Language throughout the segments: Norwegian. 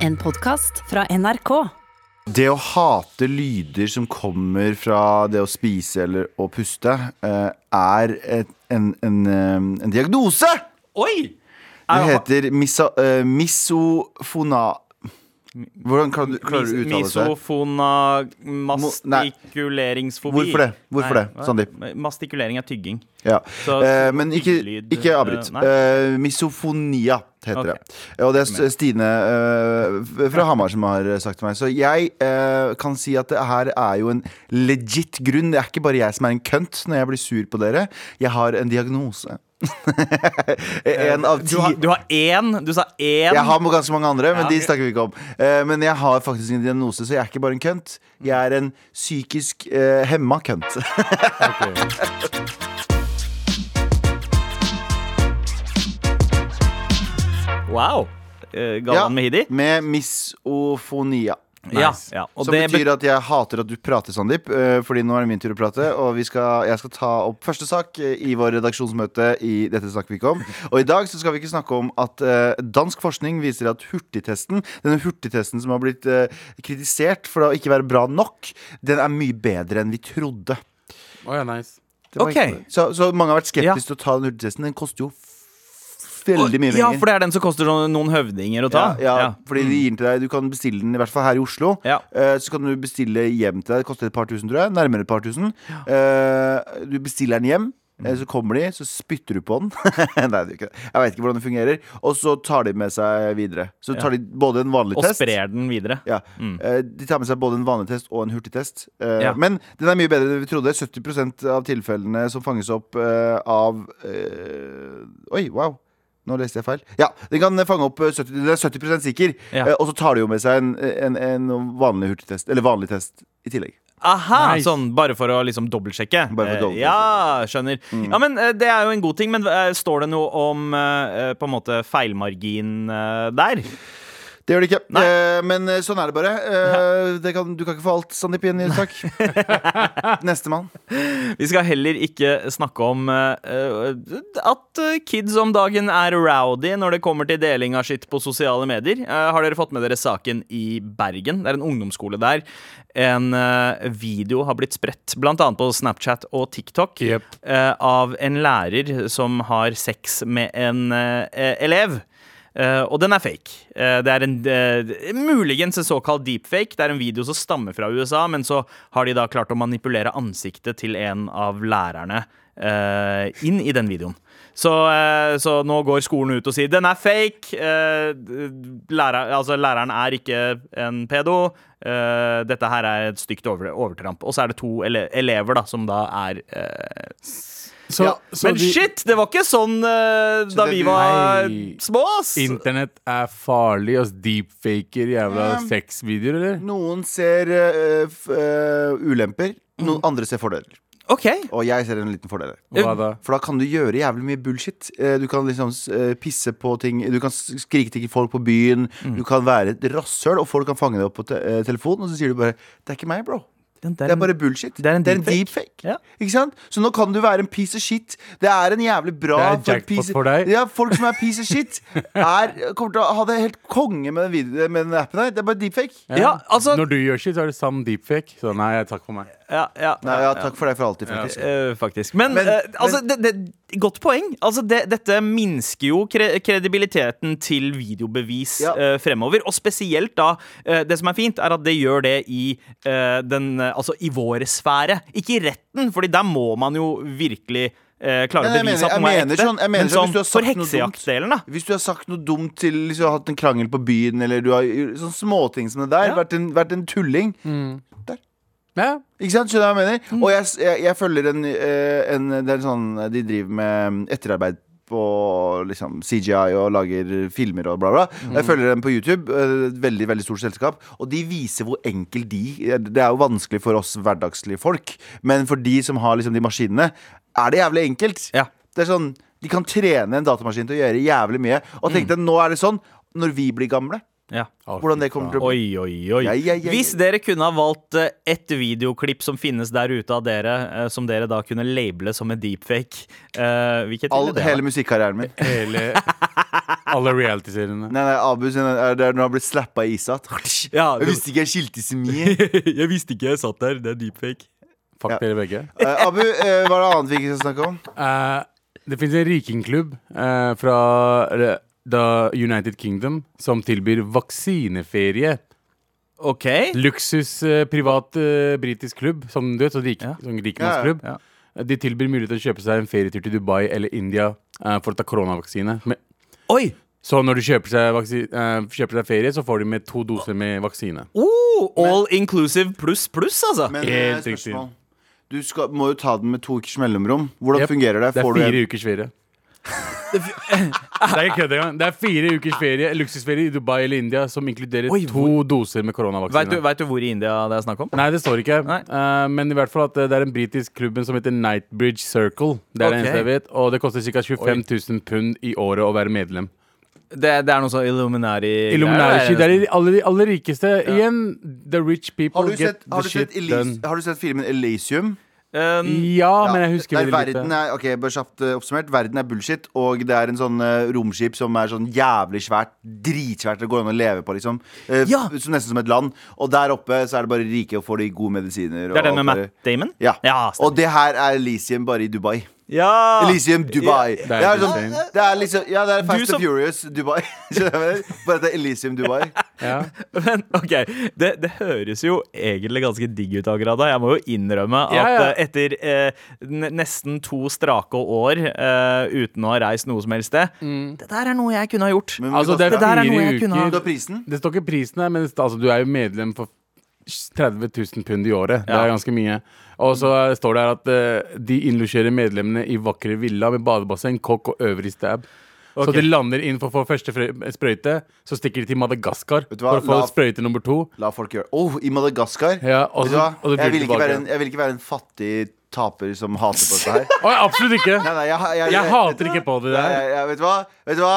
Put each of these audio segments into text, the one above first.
En podkast fra NRK. Det å hate lyder som kommer fra det å spise eller å puste, eh, er et, en, en, eh, en diagnose! Oi! Det heter miso, eh, misofona... Hvordan kan du, klarer du å uttale det? Misofonamastikuleringsfobi. Hvorfor det? Hvorfor det. Sandeep? Mastikulering er tygging. Ja. Så- Eh, men ikke, ikke avbryt. eh, nei. Eh, misofonia heter okay. det. Og det er Stine eh, fra Hamar som har sagt til meg. Så jeg eh, kan si at det her er jo en legit grunn. Det er ikke bare jeg som er en kønt når jeg blir sur på dere. Jeg har en diagnose. en av ti Du har, du har én. Du sa én. jeg har ganske mange andre, men Ja, de snakker vi ikke om. Eh, men jeg har faktisk en diagnose, så jeg er ikke bare en kønt. Jeg er en psykisk uh, hemma kønt. Wow. Uh, Ja, Galvan Mehidi? med misofonia. Ja, ja. Og Som det betyr at jeg hater at du prater, Sandeep. eh, Fordi nå er det min tur å prate. Og vi skal, jeg skal ta opp første sak eh, i vår redaksjonsmøte i Dette snakker vi ikke om. Og i dag så skal vi ikke snakke om at eh, dansk forskning viser at hurtigtesten, denne hurtigtesten som har blitt kritisert for å ikke være bra nok, den er mye bedre enn vi trodde. Oh, ja, nice. Okay. Ok. Så, så mange har vært skeptiske Ja. til å ta den hurtigtesten. Den koster jo veldig mye Ja, for det er den som koster sånn noen høvdinger å ta? Ja, ja, fordi de gir den til deg Du kan bestille den, i hvert fall her i Oslo. Ja. Eh, så kan du bestille hjem til deg. Det koster et par tusen, tror jeg. Nærmere et par tusen. Uh, du bestiller den hjem. eh, Så kommer de, så spytter du på den. Nei, det er ikke det. Jeg vet ikke hvordan det fungerer. Og så tar de med seg videre. Så tar de både en vanlig Og test sprer den videre. ja. Mm. De tar med seg både en vanlig test og en hurtigtest. Ja. Men den er mye bedre enn vi trodde. 70% av tilfellene som fanges opp av Oi, wow. Nå leste jeg feil. Ja, Den kan fange opp eh, 70, Den er 70 sikker. Ja. Eh, og så tar de jo med seg en, en, en vanlig hurtigtest. Eller vanlig test i tillegg. Aha, Nice. sånn bare for å liksom dobbeltsjekke. Bare for å Eh, dobbeltsjekke. Ja, skjønner. Ja, men eh, Det er jo en god ting, men eh, står det noe om eh, på en måte feilmargin eh, der? Det gjør det ikke. Eh, men eh, sånn er det bare. Eh, det kan, du kan ikke få alt, Sandeep, Jenny. Takk. Nestemann. Vi skal heller ikke snakke om eh, eh, at eh, kids om dagen er rowdy når det kommer til deling av skitt på sosiale medier. Har dere fått med dere saken i Bergen? Det er en ungdomsskole der. En video har blitt spredt, bl.a. på Snapchat og TikTok, yep. av en lærer som har sex med en elev. Eh, og den er fake. Uh, det er en uh, muligens en såkalt deepfake. Det er en video som stammer fra USA, men så har de da klart å manipulere ansiktet til en av lærerne inn i den videoen. Så, eh, så nå går skolen ut og sier den er fake. Eh, lærer, altså, læreren er ikke en pedo. Eh, dette her er et stygt over, overtramp. Og så er det to ele elever da som da er eh, Så, Ja, så men de, shit, det var ikke sånn eh, da vi var Nei. små, ass! Internett er farlig, og deepfaker jævla um, sexvideoer, eller? Noen ser uh, f eh, ulemper, noen andre ser fordeler. OK. Og jeg ser en liten fordel. Hva da? For da kan du gjøre jævlig mye bullshit. Eh, Du kan liksom eh, pisse på ting, du kan skrike til folk på byen. Mm. Du kan være et rasshøl, og folk kan fange deg opp på te eh, telefonen, og så sier du bare 'Det er ikke meg, bro'. Det er bare bullshit. det er en deepfake. deepfake. Ja. Ikke sant? Så nå kan du være en piece of shit. Det er en jævlig bra Det er jackpot piece- for deg. Ja, folk som er piece of shit, er, kommer til å ha det helt konge med den, video, med den appen her. Det er bare deepfake. Ja, altså- Når du gjør shit, så er det sam deepfake. Så nei, takk for meg. Ja, ja, Nei, ja, takk for deg for alltid, faktisk. Eh, faktisk. Men, Men- uh, altså, men- det, det, godt poeng. Altså, det, dette minsker jo kre kredibiliteten til videobevis Ja. uh, fremover. Og spesielt da uh, Det som er fint, er at det gjør det i uh, den Altså i vår sfære. Ikke i retten, Fordi der må man jo virkelig klare å bevise mener- at noe er ekte. sånn- jeg mener Men sånn, sånn hvis du har for sagt heksejaktdelen, da. Hvis du har sagt noe dumt til Hvis du har hatt en krangel på byen, eller du har sånne småting som det der, Ja. vært, en, vært en tulling Ja. Ikke sant? Skjønner du hva jeg mener? Mm. Og jeg, jeg, jeg følger en, eh, en Det er sånn De driver med etterarbeid på liksom, CGI og lager filmer og bla, bla. Mm. Jeg følger dem på YouTube. eh, Et veldig veldig stort selskap. Og de viser hvor enkelt de Det er jo vanskelig for oss hverdagslige folk, men for de som har liksom de maskinene, er det jævlig enkelt. Ja. Det er sånn De kan trene en datamaskin til å gjøre jævlig mye. Og Mm. tenk deg, nå er det sånn når vi blir gamle. Ja. Hvordan det kommer til å Oi, oi, oi. Ja, ja, ja, ja. Hvis dere kunne ha valgt ett et videoklipp som finnes der ute av dere, eh, som dere da kunne labele som en deepfake, uh, hvilket All, det hele musikkarrieren min. Hele Alle reality-seriene. Nei, nei, Abu sin er der når han blir slappa i isat. Ja, Jeg visste ikke jeg skilte så mye. jeg visste ikke jeg satt der. Det er deepfake. Fuck Ja. dere begge. Uh, Abu, uh, hva er det annet vi ikke skal snakke om? Eh, det finnes en rikingklubb eh, fra The United Kingdom som tilbyr vaksineferie. OK. Luksus eh, privat eh, britisk klubb, som du vet, sånn, rik, Ja. sånn rikmannsklubb. Ja, De tilbyr mulighet til å kjøpe seg en ferietur til Dubai eller India eh, for å ta koronavaksine. Men- Oi! Så når du kjøper seg, vaksi, eh, kjøper deg ferie, så får du med to doser med vaksine. Oh, all inclusive pluss pluss, altså. Men eh, Helt riktig. spørsmål. Du skal, må jo ta den med to ukers mellomrom. Hvordan Yep. fungerer det? Det er Får du fire en, ukers ferie. det er ikke kødd engang. Det er fire ukers ferie, luksusferie i Dubai eller India som inkluderer Oi, to doser med Vet du, koronavaksine. vet du hvor i India det er snakk om? Nei, det står ikke. Eh, men i hvert fall at det er en britisk klubben som heter Nightbridge Circle. Det er det eneste jeg vet. Og det koster ca. 25 000 pund i året å være medlem. Det, det er noe sånn Illuminati Illuminati, det er de aller, de aller rikeste. Igjen, the rich people har, get sett, the shit done. har du sett filmen Elysium? Um, Ja, Ja, men jeg husker der veldig verden lite. er, ok, bare kjapt eh, oppsummert Verden er bullshit, og det er en sånn eh, romskip som er sånn jævlig svært, dritsvært, det går an å leve på, liksom. Eh, Ja. som Nesten som et land. Og der oppe så er det bare rike og får de gode medisiner. det er den med Matt Damon? Ja. Ja, stemmer. og det her er Elysium bare i Dubai. Ja! Elysium Dubai. Det Det er er, sånn, det er liksom Ja, det er Fast som- and Furious Dubai. Bare at det er Elysium Dubai. Ja. Men ok, det, det høres jo egentlig ganske digg ut akkurat da. Jeg må jo innrømme at Ja, ja. eh, etter eh, nesten to strake år eh, uten å ha reist noe som helst sted Det der er noe jeg kunne ha gjort. Men Altså, det Det der er noe jeg kunne ha- prisen? Det står ikke prisen her, men altså, du er jo medlem for 30 000 pund i året. Det er ganske mye. Og så står det her at uh, de innlosjerer medlemmene i vakre villa med badebasseng, kokk og øvrig stab. Så de lander inn for å få første sprøyte, så stikker de til Madagaskar for å få La- sprøyte nummer to. La folk gjøre Oh, i Madagaskar? Ja, og Vet du så, og Jeg vil, en, jeg vil ikke være en fattig taper som hater på dette her. Oi, absolutt ikke! Nei, nei, jeg, jeg, Jeg hater ikke på det der. vet du hva? Vet du hva?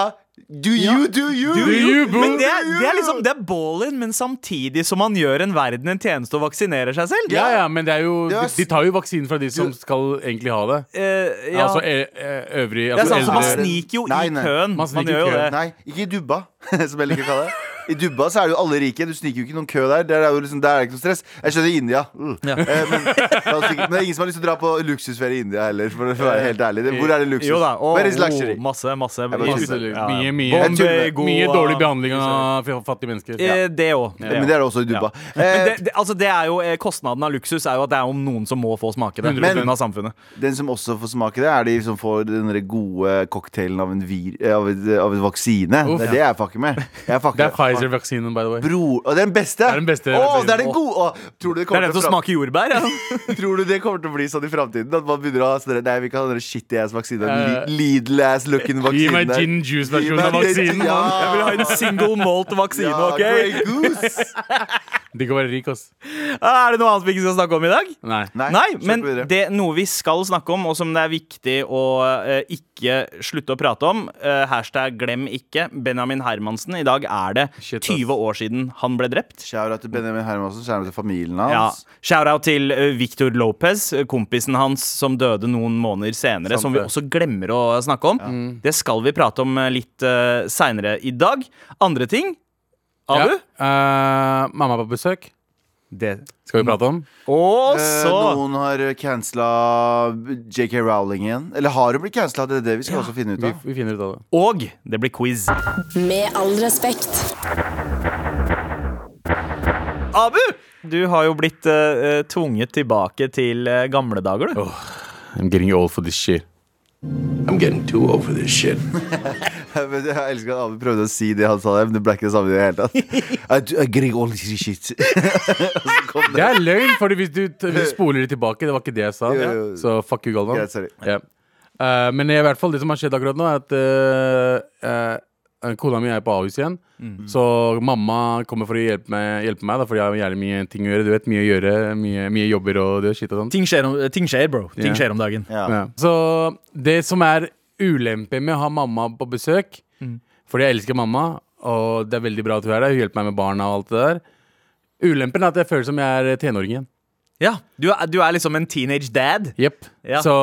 Do you, do you? Do you. Men det, er- det er liksom Det er ball-in, men samtidig som man gjør en verden en tjeneste og vaksinerer seg selv. Ja, ja, men det er jo De, tar jo vaksinen fra de som skal egentlig ha det. Eh, ja. Altså e- e- øvrig det er altså, sant, så Man eldre- sniker jo Nei, i nei. køen. Man Man, sniker i gjør jo køen. det. Nei, ikke i Dubba, som jeg liker å kalle det. I Dubba så er det jo alle rike. Du sniker jo ikke noen kø der. Der er, jo liksom, der er det ikke noe stress. Jeg skjønner i India. Mm. Ja. Eh, men, men det er ingen som har lyst til å dra på luksusferie i India heller, for å være helt ærlig. Hvor er det luksus? Jo da. Og, Where is luxury? oh, masse, masse. Masse. Ja, mye, mye, Bombe, Jeg mye dårlig behandling av fattige mennesker. Ja. Det òg. Men det er det også i Dubba. Men Eh, det, det, altså det er jo, eh, Kostnaden av luksus er jo at det er om noen som må få smake det. Men, av samfunnet Den som også får smake det, er de som får den gode cocktailen av en, vir, eh, av et, av et vaksine. Uff. Det er det jeg fucker med. Jeg fucker, Det er Pfizer-vaksinen, by the way. Bro, og den beste! Det er den beste. Åh, det er den gode! Åh, tror, du det Det er kommer den til som å fram- smaker jordbær. Ja. tror du det kommer til å bli sånn i framtiden? At man begynner å ha sånn Nei, vi kan ha den shitty ass vaksinen. Eh, Lidl-ass looking Gi vaksine. meg gin Gi juice-versjonen av vaksinen. Ja. Jeg vil ha en single malt-vaksine, Ja, OK? Grey Goose. De kan være rik, ass. Ah, Er det noe annet vi ikke skal snakke om i dag? Nei. Nei, Nei, men det er noe vi skal snakke om, og som det er viktig å uh, ikke slutte å prate om. uh, hashtag glem ikke. Benjamin Hermansen. I dag er det Shit, 20 år siden han ble drept. Shout-out til Benjamin Hermansen, shout-out til familien Ja. hans. Shout-out til uh, Victor Lopez, kompisen hans som døde noen måneder senere. Samt som vi også glemmer å snakke om. Det skal vi prate om litt uh, seinere i dag. Andre ting Ja. Uh, Eh, mamma på besøk. Det. Skal vi prate om? Og Eh, så noen har cancela JK Rowling igjen. Eller har hun blitt cancela? Det er det vi skal også finne ut av. vi finner ut av det. Og det blir quiz. Med all respekt. Abu! Du har jo blitt eh, eh, tvunget tilbake til uh, gamle dager, du. I'm getting old for this shit. I'm getting too old for this shit. Men jeg elsker at Abu prøvde å si det han sa der, men det ble ikke det samme i det hele tatt. I, I getting all this shit. Det er løgn, Fordi hvis du, hvis du spoler det tilbake, det var ikke det jeg sa. Jo, jo, jo. Så fuck you, Galvan. Yeah, yeah. Ja. Eh, men i hvert fall det som har skjedd akkurat nå, er at uh, uh, kona mi er på Ahus igjen. Mhm. Så mamma kommer for å hjelpe meg, hjelpe meg da, fordi jeg har jævlig mye ting å gjøre. Du vet, Mye å gjøre, mye, mye jobber og det, shit og sånt. Ting ting skjer, bro. Ting yeah. skjer om dagen. Ja. Ja. Så det som er ulempe med å ha mamma på besøk Mm. Fordi jeg elsker mamma, og det er veldig bra at hun er der. Hun hjelper meg med barna og alt det der. Ulempen er at jeg føler som jeg er tenåring igjen. Ja, du er, du er liksom en teenage dad. Yep. Ja. Så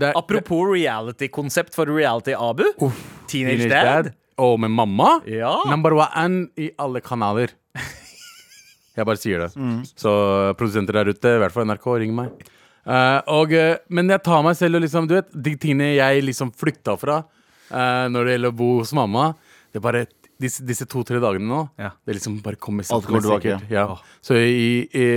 det er Apropos reality-konsept for reality-Abu. teenage, Teenage dad. Dad. Og med mamma. Ja. Number one i alle kanaler. Jeg bare sier det. Så uh, produsenter der ute, i hvert fall NRK, ring meg. Uh, og, uh, men jeg tar meg selv og liksom, du vet, de tingene jeg liksom flykta fra uh, når det gjelder å bo hos mamma, det er bare disse, disse to-tre dagene nå, Ja. det liksom bare kommer Alt går tilbake, Ja. Så, i, i,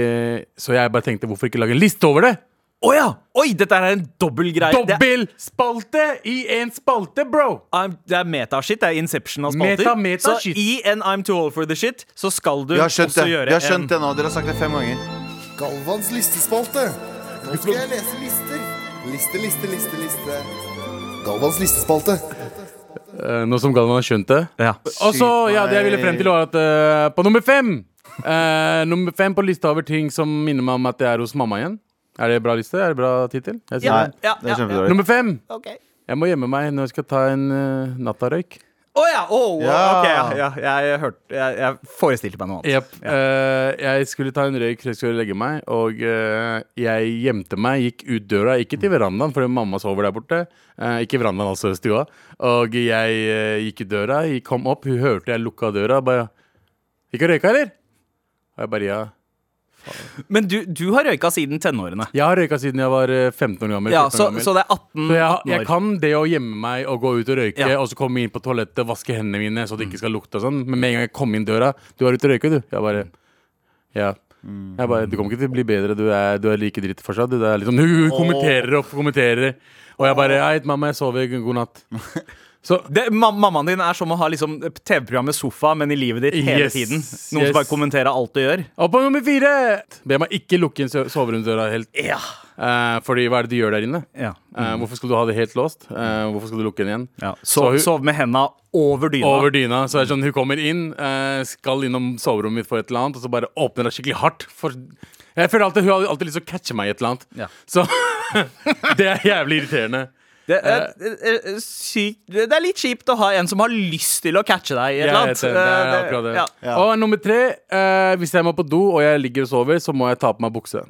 så jeg bare tenkte, hvorfor ikke lage en liste over det? Å ja! Oi, dette er en dobbel greie. Det er, Dobbel spalte i en spalte, bro! I'm- det er metashit. Det er Inception av spalter. Meta, meta så shit. i en I'm too old for the shit, så skal du også det. gjøre Vi har skjønt en det nå. Dere har sagt det fem ganger. Galvans listespalte. Nå skal jeg lese lister. Liste, liste, liste, liste. Galvans listespalte. Uh, nå som Galvan har skjønt det. Ja. Og så, ja, det jeg ville frem til var at eh, på nummer fem eh, Nummer fem på lista over ting som minner meg om at jeg er hos mamma igjen. Er det bra liste? Er det bra tittel? Jeg sier Ja. det. Er kjempedårlig. Nummer fem. Ok. Jeg må gjemme meg når jeg skal ta en uh, nattarøyk. Å ja! Oh, Ja. ok, ja, ja. Jeg, hørte, jeg, jeg forestilte meg noe annet. Yep. Uh, jeg skulle ta en røyk før jeg skulle legge meg, og uh, jeg gjemte meg, gikk ut døra, ikke til verandaen, fordi mamma sover der borte. Uh, ikke verandaen, altså stua. Og jeg eh, gikk ut døra, jeg kom opp, hun hørte jeg lukka døra, bare Gikk og røyka, eller? Og jeg bare ja. Men du, du har røyka siden tenårene. Jeg har røyka siden jeg var eh, 15 år gammel. Ja, så, gammel. så det er 18 Så jeg, 18 jeg kan det å gjemme meg og gå ut og røyke, Ja. og så komme inn på toalettet, og vaske hendene mine så det Mm. ikke skal lukte og sånn. Men med en gang jeg kom inn døra Du er ute og røyker, du. Jeg bare Ja. Mm. Jeg bare, du kommer ikke til å bli bedre. Du er, du er like dritt fortsatt. Du, det er liksom, hun kommenterer og kommenterer. Og jeg bare Hei, mamma, jeg sover. God natt. Så det, ma mammaen din er som å ha liksom TV-programmet Sofa, men i livet ditt hele Yes, tiden. Noen yes. som bare kommenterer alt du gjør. Og på nummer fire Be meg ikke lukke inn soveromsdøra helt. Ja. Eh, fordi hva er det du gjør der inne? ja. Eh, hvorfor skal du ha det helt låst? Eh, hvorfor skal du lukke den igjen? ja. Så Sov, hun- sov med henda over dyna. over dyna. Så er det sånn, Hun kommer inn, eh, skal innom soverommet mitt for et eller annet, og så bare åpner det skikkelig hardt. For jeg føler alltid Hun har alltid lyst til å catche meg i et eller annet. Ja. Så det er jævlig irriterende. Det er, eh, sykt Det er litt kjipt å ha en som har lyst til å catche deg i et eller annet. det, det er Eh, det. ja. Ja. Og nummer tre, eh, hvis jeg må på do og jeg ligger og sover, så må jeg ta på meg bukse.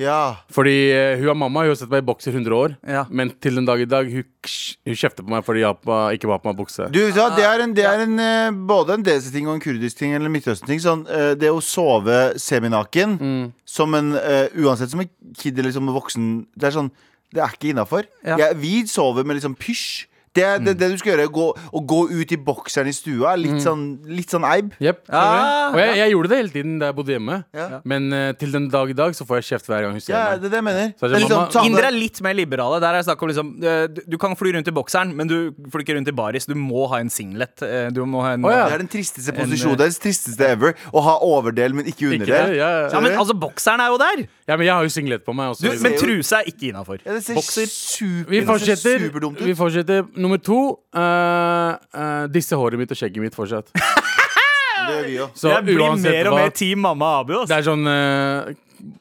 Ja. Fordi eh, hun er mamma, hun har sett meg i boks i 100 år, Ja. men til den dag i dag hun, hun kjefter på meg fordi jeg på, ikke var på meg bukse. Du, vet det er, en, det er en, eh, både en desi-ting og en kurdisk ting eller Midtøsten-ting. Sånn, eh, det å sove seminaken Mm. som en eh, Uansett som en kid eller som en voksen Det er sånn Det er ikke innafor. Ja. Vi sover med liksom pysj. Det er det, det du skal gjøre. Gå, å gå ut i bokseren i stua er litt sånn, litt sånn eib. Yep, Ah, og jeg, jeg gjorde det hele tiden da jeg bodde hjemme, Ja. men uh, til den dag i dag så får jeg kjeft hver gang hun ser Ja, meg. det er det jeg mener. Så er er liksom, mamma- ta Indere er litt mer liberale. Der er snakk om liksom eh, du, du kan fly rundt i bokseren, men du flyr ikke rundt i baris. Du må ha en singlet. eh, Du må ha en oh, ja. Det er den tristeste En, posisjonen. Det er den tristeste ever. Å ha overdel, men ikke Ikke underdel. Ja, Ja, men altså, bokseren er jo der! Ja, men jeg har jo singlet på meg også. Du, liksom. men truse er ikke innafor. Ja, det ser Bokser. super, Vi det ser fortsetter. superdumt ut. Vi fortsetter. Nummer to. Uh, uh, disse håret mitt og skjegget mitt fortsatt. Det gjør vi òg. Jeg blir mer og mer Team Mamma Abu. Det er sånn uh,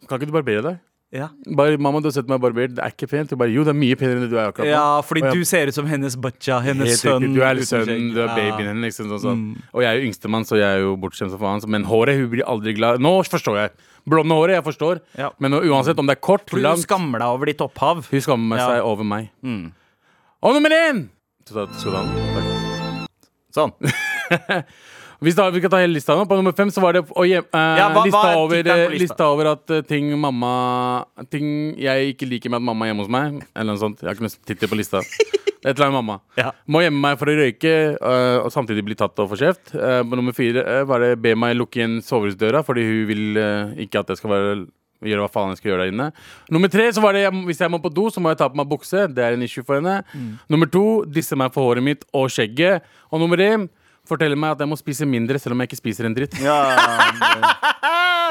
Kan ikke du barbere deg? Ja. Bare, mamma, du har sett meg barbert. Det er ikke pent. Du bare, jo, det er mye penere enn det du er akkurat nå. ja, fordi jeg- du ser ut som hennes butcha, hennes Helt sønn. riktig. Du er sønnen, du er babyen hennes. Liksom, sånn, sånn. Og jeg er jo yngstemann, så jeg er jo bortskjemt som faen. Men håret, hun blir aldri glad. Nå forstår jeg. Blonde håret, jeg forstår. Ja. Men uansett om det er kort, Fordi du Hun skammer deg over ditt opphav. Hun skammer Ja. seg over meg. Mm. Og nummer én! Sånn. Hvis da, vi skal ta hele lista nå. På nummer fem så var det å hjem, eh, Ja, hva- lista, hva er over, på eh, lista? lista over at uh, ting mamma Ting jeg ikke liker med at mamma er hjemme hos meg. Eller noe sånt. Jeg har ikke noen tittel på lista. Et eller annet mamma. Ja. Må gjemme meg for å røyke uh, og samtidig bli tatt og få kjeft. På nummer fire var det be meg lukke igjen soveromsdøra fordi hun vil ikke at jeg skal være Gjøre hva faen jeg skal gjøre der inne. Nummer tre så var det hvis jeg må på do, så må jeg ta på meg bukse. Det er en issue for henne. Mm. Nummer to disse meg for håret mitt og skjegget. Og nummer én forteller meg at jeg må spise mindre selv om jeg ikke spiser en dritt. Ja, det,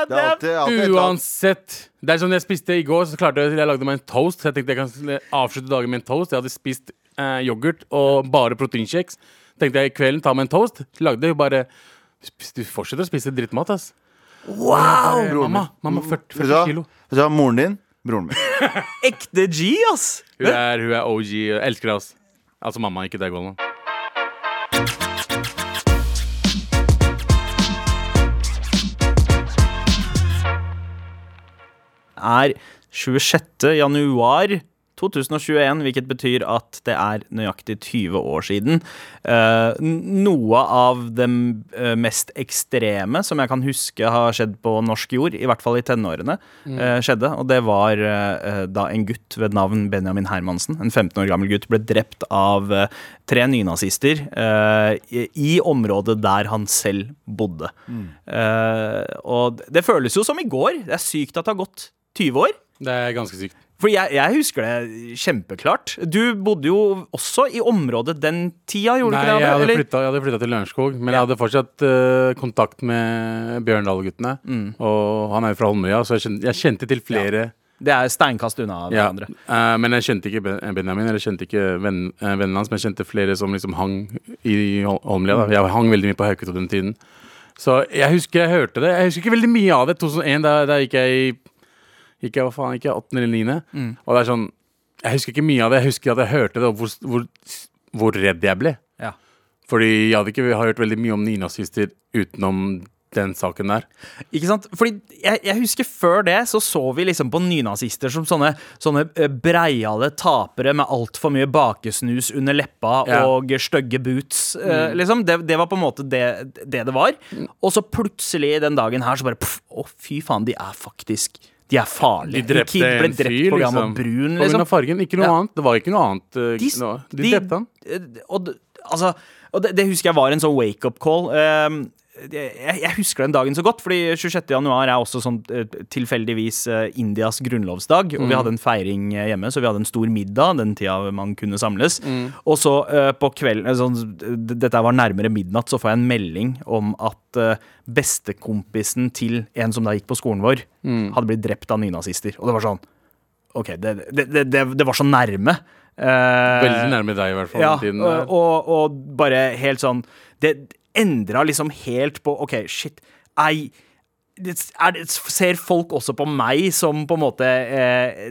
det er alltid, alltid. Uansett. Det er sånn jeg spiste i går, så klarte jeg Jeg lagde meg en toast. Så jeg tenkte jeg kan avslutte dagen med en toast. Jeg hadde spist eh, yoghurt og bare proteinkjeks. Tenkte jeg i kvelden ta meg en toast. Lagde jo bare Du fortsetter å spise drittmat, ass. Wow! Bare, mamma, mamma 40, Vet du hva? 40 kilo. Vet du hva? Moren din, broren min. Ekte G, ass! Hun er, hun er OG. Jeg elsker deg, ass. Altså mamma, ikke deg, Golden. Er 26. januar 2021, hvilket betyr at det er nøyaktig 20 år siden. Uh, noe av det eh, mest ekstreme som jeg kan huske har skjedd på norsk jord, i hvert fall i tenårene, uh, skjedde. Og det var uh, da en gutt ved navn Benjamin Hermansen, en 15 år gammel gutt, ble drept av tre nynazister i, i området der han selv bodde. Eh, og det føles jo som i går. Det er sykt at det har gått 20 år. Det er ganske sykt. For jeg, jeg husker det kjempeklart. Du bodde jo også i området den tida, gjorde Nei, du ikke det? Nei, jeg hadde flytta til Lørenskog, men jeg hadde fortsatt uh, kontakt med Bjørndal-guttene. Mm. Og han er jo fra Holmøya, så jeg kjente, jeg kjente til flere. Det er steinkast unna Ja. hverandre. eh, men jeg kjente ikke Benjamin, eller jeg kjente ikke venn, eh, vennen hans, men jeg kjente flere som liksom hang i Hol- Holmlia. Da. Jeg hang veldig mye på Hauketo den tiden. Så jeg husker jeg hørte det. Jeg husker ikke veldig mye av det. 2001, da, da gikk jeg i gikk jeg, hva faen, gikk jeg 18 eller 9. Mm. Og det er sånn Jeg husker ikke mye av det. Jeg husker at jeg hørte det, og hvor, hvor, hvor redd jeg ble. Ja. Fordi jeg hadde ikke hørt veldig mye om nynazister utenom den saken der. Ikke sant? Fordi jeg, jeg husker før det så så vi liksom på nynazister som sånne, sånne eh, breiale tapere med altfor mye bakesnus under leppa Ja. og stygge boots. eh, liksom. det, det var på en måte det det, det var. Og så plutselig den dagen her så bare Å, fy faen, de er faktisk De er farlige. De drepte kid ble en drept fyr, på var liksom. brun, På grunn liksom. av fargen. Ikke noe Ja. annet. Det var ikke noe annet. eh, De, noe- de, de- drepte han. eh, Og, altså, og det, det husker jeg var en sånn wake-up call. Um, jeg, husker den dagen så godt, fordi 26. januar er også sånn eh, tilfeldigvis eh, Indias grunnlovsdag. Og vi hadde en feiring eh, hjemme, så vi hadde en stor middag den tida man kunne samles. Og så på kvelden sånn, Dette var nærmere midnatt, så får jeg en melding om at bestekompisen til en som da gikk på skolen vår, hadde blitt drept av nynazister. Og det var sånn OK, det, det, det, det, var så nærme. Veldig nærme deg, i hvert fall. ja, og, og, og bare helt sånn Det endra liksom helt på OK, shit. Ei, er, ser folk også på meg som på en måte eh,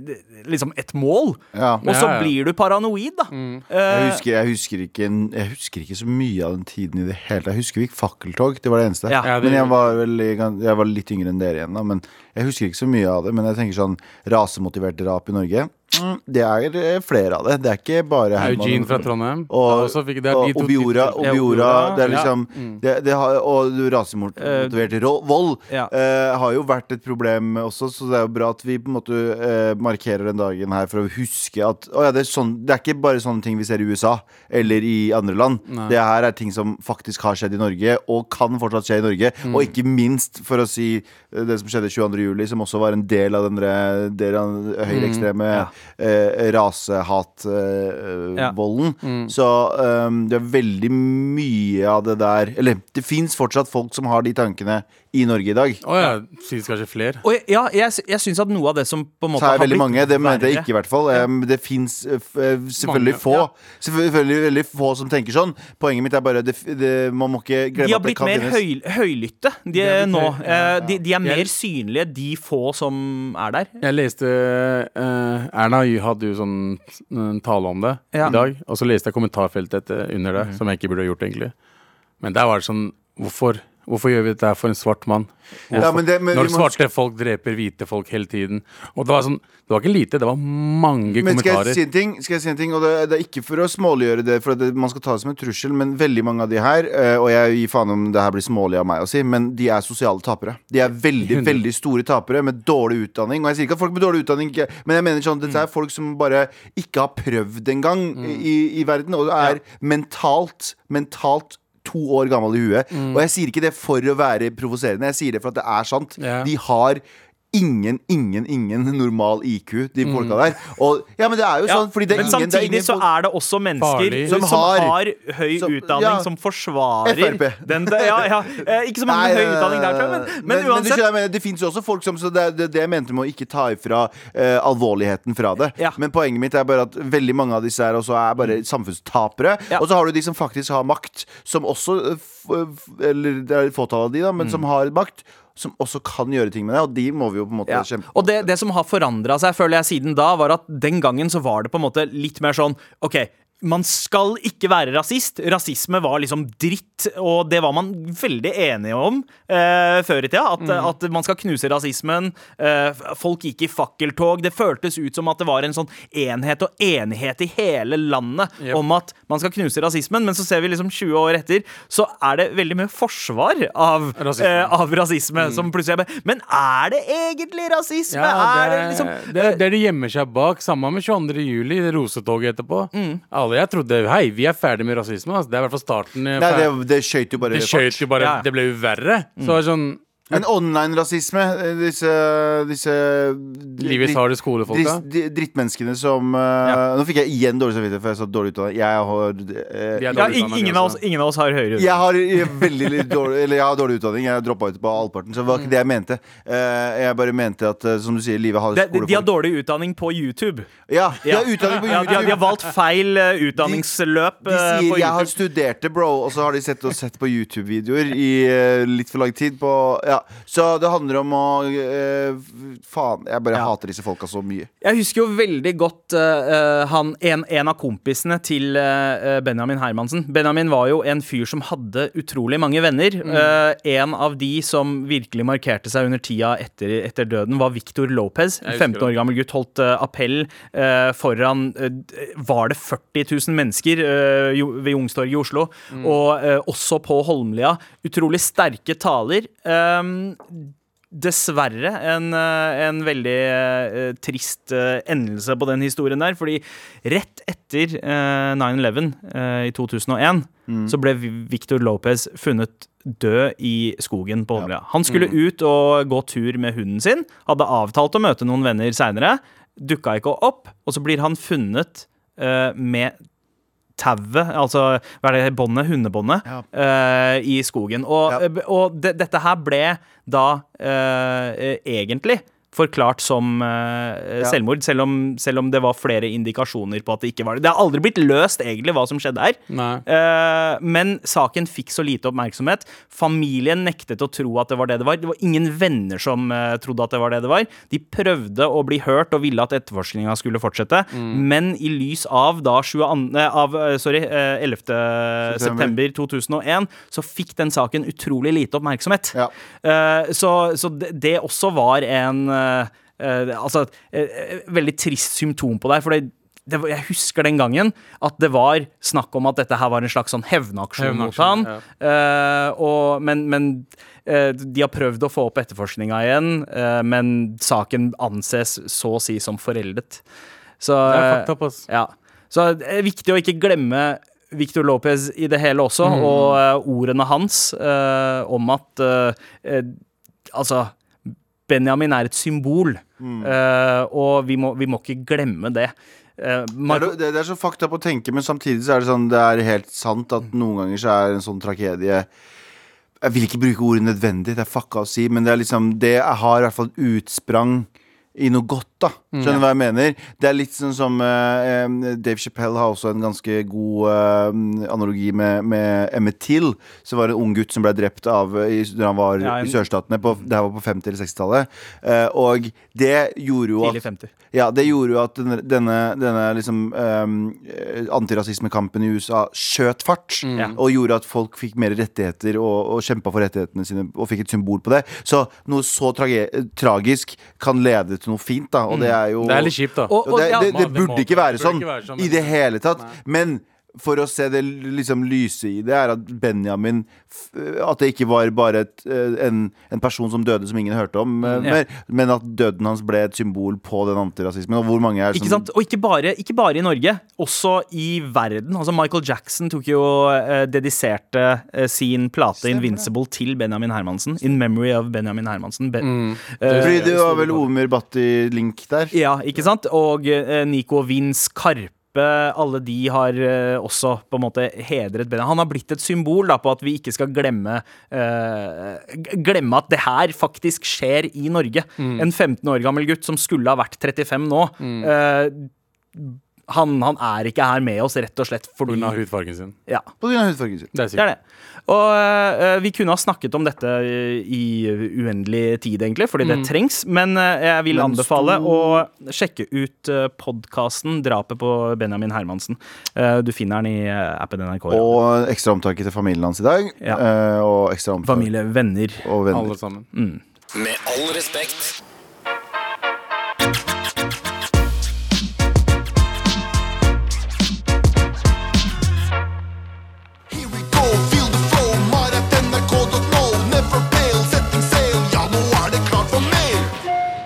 liksom et mål? Ja. Og så Ja, ja. blir du paranoid, da. Jeg Eh, husker, jeg, husker ikke, jeg husker ikke så mye av den tiden i det hele tatt. Jeg husker vi gikk fakkeltog, det var det eneste. Men jeg var, vel, jeg var litt yngre enn dere igjen, da. Men jeg husker ikke så mye av det. Men jeg tenker sånn rasemotivert drap i Norge. mm, Det er eh, flere av det. Det er ikke bare Herman Eugene fra Trondheim. og, fikk- det og Obiora, Obiora det er Ja. mm. det, det har, Og rasemotivert uh, vold ja. uh, har jo vært et problem også, så det er jo bra at vi på en måte uh, markerer den dagen her for å huske at oh ja, det, er sånn, det er ikke bare sånne ting vi ser i USA eller i andre land. Det her er ting som faktisk har skjedd i Norge, og kan fortsatt skje i Norge. Mm. Og ikke minst, for å si eh, det som skjedde 22. juli, som også var en del av den høyreekstreme Mm. Ja. eh, rasehatvolden. Mm. Så um, det er veldig mye av det der Eller det fins fortsatt folk som har de tankene i Norge i dag. Å ja, synes kanskje flere. og jeg- ja, jeg, jeg syns at noe av det som på en måte Så er har det veldig blitt mange. Det mente jeg verre- ikke, i hvert fall. Um, det fins selvfølgelig Mange, få. Selvfølgelig veldig få som tenker sånn. Poenget mitt er bare det, det, Man må ikke glemme De har at det blitt kan mer finnes- høy, høylytte de, blitt nå. høy- ja, Eh, ja. De, de er mer Jeg- synlige, de få som er der. Jeg leste eh, Erna hadde jo sånn en tale om det Ja. i dag. Og så leste jeg kommentarfeltet etter, under det, som jeg ikke burde ha gjort, egentlig. Men der var det sånn Hvorfor? Hvorfor gjør vi dette her for en svart mann? Ja, men det- men Når svarte må- folk dreper hvite folk hele tiden. Og det var sånn Det var ikke lite, det var mange Men skal jeg kommentarer. si en ting? Skal jeg si en ting? Og det, det er ikke for å småliggjøre det, for det, man skal ta det som en trussel, men veldig mange av de her, eh, og jeg gir faen om det her blir smålig av meg å si, men de er sosiale tapere. De er veldig, 100. veldig store tapere med dårlig utdanning. Og jeg sier ikke at folk med dårlig utdanning ikke Men jeg mener sånn, dette er folk som bare ikke har prøvd engang i, i verden, og er mentalt, mentalt to år gammel i huet. Og jeg sier ikke det for å være provoserende, jeg sier det for at det er sant. Yeah. De har ingen, ingen, ingen normal IQ, de folka der. Og, ja, men det er jo Ja, sånn, fordi det er men ingen, det er samtidig ingen så er det også mennesker som, Som har, har- høy som- utdanning, ja. som forsvarer FrP. den, ja, ja, eh, Ikke så mange med høy utdanning der, men, men, men, uansett. Men, mener, det fins jo også folk som Så det det, det jeg mente med å ikke ta ifra uh, alvorligheten fra det. Ja. Men poenget mitt er bare at veldig mange av disse her også er bare samfunnstapere. Ja. Og så har du de som faktisk har makt, som også eh, f, f, Eller det er et fåtall av de, da, men Mm. som har makt. Som også kan gjøre ting med det, og de må vi jo på en måte Ja. kjempe Og det, det som har forandra seg, føler jeg, siden da, var at den gangen så var det på en måte litt mer sånn OK, man skal ikke være rasist. Rasisme var liksom dritt, og det var man veldig enige om eh, før i tida. At, at man skal knuse rasismen. Eh, folk gikk i fakkeltog. Det føltes ut som at det var en sånn enhet og enighet i hele landet Yep. om at man skal knuse rasismen, men så ser vi liksom 20 år etter, så er det veldig mye forsvar av Rasisme. eh, av rasisme. Som plutselig er med. Men er det egentlig rasisme? Ja, er det det, liksom det, det er de gjemmer seg bak. Samme med 22. juli, det rosetoget etterpå. Alle jeg trodde Hei, vi er ferdig med rasisme. Altså. Det er i hvert fall starten. eh, Nei, det, det skøyt jo bare det skjøt jo bare Ja. Det ble jo verre. Så det er sånn Men online-rasisme, eh, disse, disse Livets harde skolefolka. Drittmenneskene som ja. Nå fikk jeg igjen dårlig samvittighet for jeg sa dårlig utdanning. Jeg har eh, ja, ingen, av oss, ingen av oss har høyere jeg har eh, veldig dårlig Eller jeg har dårlig utdanning. Jeg droppa ut på halvparten. Så det var ikke det jeg mente. Eh, jeg bare mente at, eh, som du sier, livet har skolefolk. de, de har dårlig utdanning på YouTube. Ja, de har utdanning på Ja, de, har, YouTube. valgt feil eh, utdanningsløp De de sier 'jeg har studert det, bro', og så har de sett og sett på YouTube-videoer i eh, litt for lang tid. På, ja. Så det handler om å eh, Faen, jeg bare Ja. hater disse folka så mye. Jeg husker jo veldig godt eh, han, en, en av kompisene til eh, Benjamin Hermansen. Benjamin var jo en fyr som hadde utrolig mange venner. Eh, en av de som virkelig markerte seg under tida etter, etter døden, var Victor Lopez. En husker 15 år gammel gutt holdt eh, appell eh, foran eh, Var det 40 000 mennesker eh, jo- ved Youngstorget i Oslo? Og eh, også på Holmlia. Utrolig sterke taler. Um, Dessverre en, eh, en veldig uh, trist uh, endelse på den historien der. Fordi rett etter uh, 9-11 eh, i 2001 så ble Victor Lopez funnet død i skogen på Holmlia. Han skulle ut og gå tur med hunden sin. Hadde avtalt å møte noen venner seinere. Dukka ikke opp. Og så blir han funnet med tauet, altså hva er det, båndet, hundebåndet, Ja. uh, i skogen. Og, Ja. eh, og det, dette her ble da uh, egentlig forklart som Ja. selvmord, selv om, selv om det var flere indikasjoner på at det ikke var det. Det har aldri blitt løst egentlig hva som skjedde her. Eh, men saken fikk så lite oppmerksomhet. Familien nektet å tro at det var det det var. Det var ingen venner som uh, trodde at det var det det var. De prøvde å bli hørt og ville at etterforskninga skulle fortsette. Men i lys av da 22, eh, av, sorry, eh, 11. september 2001 så fikk den saken utrolig lite oppmerksomhet. Ja. Så så det, det også var en Altså eh, eh, veldig trist symptom på det her. For det, det, jeg husker den gangen at det var snakk om at dette her var en slags sånn hevnaksjon mot han. Ja. Uh, og, men men uh, de har prøvd å få opp etterforskninga igjen, uh, men saken anses så å si som foreldet. Så eh, ja. Så det er viktig å ikke glemme Victor Lopez i det hele også, og eh, ordene hans eh, om at eh, eh, Altså, Benjamin er et symbol, eh, og vi må, vi må ikke glemme det. Eh, Det er, det, det er så fakta på å tenke, men samtidig så er det sånn Det er helt sant at noen ganger så er en sånn tragedie Jeg vil ikke bruke ordet nødvendig, det er fucka å si, men det er liksom Det har i hvert fall utsprang i noe godt, da. Skjønner du hva jeg mener? Det er litt sånn som eh, Dave Chappelle har også en ganske god uh, analogi med, med Emmett Till, som var en ung gutt som ble drept av i, da han var Ja, en- i sørstatene. På, det her var på 50- eller 60-tallet. Uh, og det gjorde jo at 50. ja, det gjorde jo at denne, denne, denne liksom um, antirasismekampen i USA skjøt fart. Mm. Og gjorde at folk fikk mer rettigheter og, og kjempa for rettighetene sine og fikk et symbol på det. Så noe så trage, tragisk kan lede til noe fint, da. Og det er jo Det er litt kjipt, da. Og- og det, ja, det, det burde ikke være sånn ikke være sånn, i det hele tatt. Nei. Men for å se det liksom lyse i det, er at Benjamin At det ikke var bare et, eh, en, en person som døde som ingen hørte om, eh, Ja. mer, men at døden hans ble et symbol på den antirasismen. Og hvor mange er som... Ikke sant? Og ikke bare, ikke bare i Norge, også i verden. Altså Michael Jackson tok jo eh, dediserte eh, sin plate 'Invincible' til Benjamin Hermansen. 'In memory of Benjamin Hermansen'. Be eh, Fordi det var vel Omer Bhatti-link der. ja, ikke sant? Og eh, Nico Vince Karpe. Alle de har eh, også på en måte hedret Benjamin. Han har blitt et symbol da, på at vi ikke skal glemme uh, Glemme at det her faktisk skjer i Norge. En 15 år gammel gutt som skulle ha vært 35 nå. eh, han, han er ikke her med oss, rett og slett fordi Pga. hudfargen sin. ja, På grunn av hudfargen sin. Det er det er det. Og uh, vi kunne ha snakket om dette i uendelig tid, egentlig, fordi det trengs. Men uh, jeg vil Men anbefale stor- å sjekke ut uh, podkasten 'Drapet på Benjamin Hermansen'. Uh, du finner den i appen NRK. Ja. Og ekstra omtanke til familien hans i dag. Ja. eh, Og ekstra omtanke Familie, venner. og venner. Alle sammen. Med all respekt.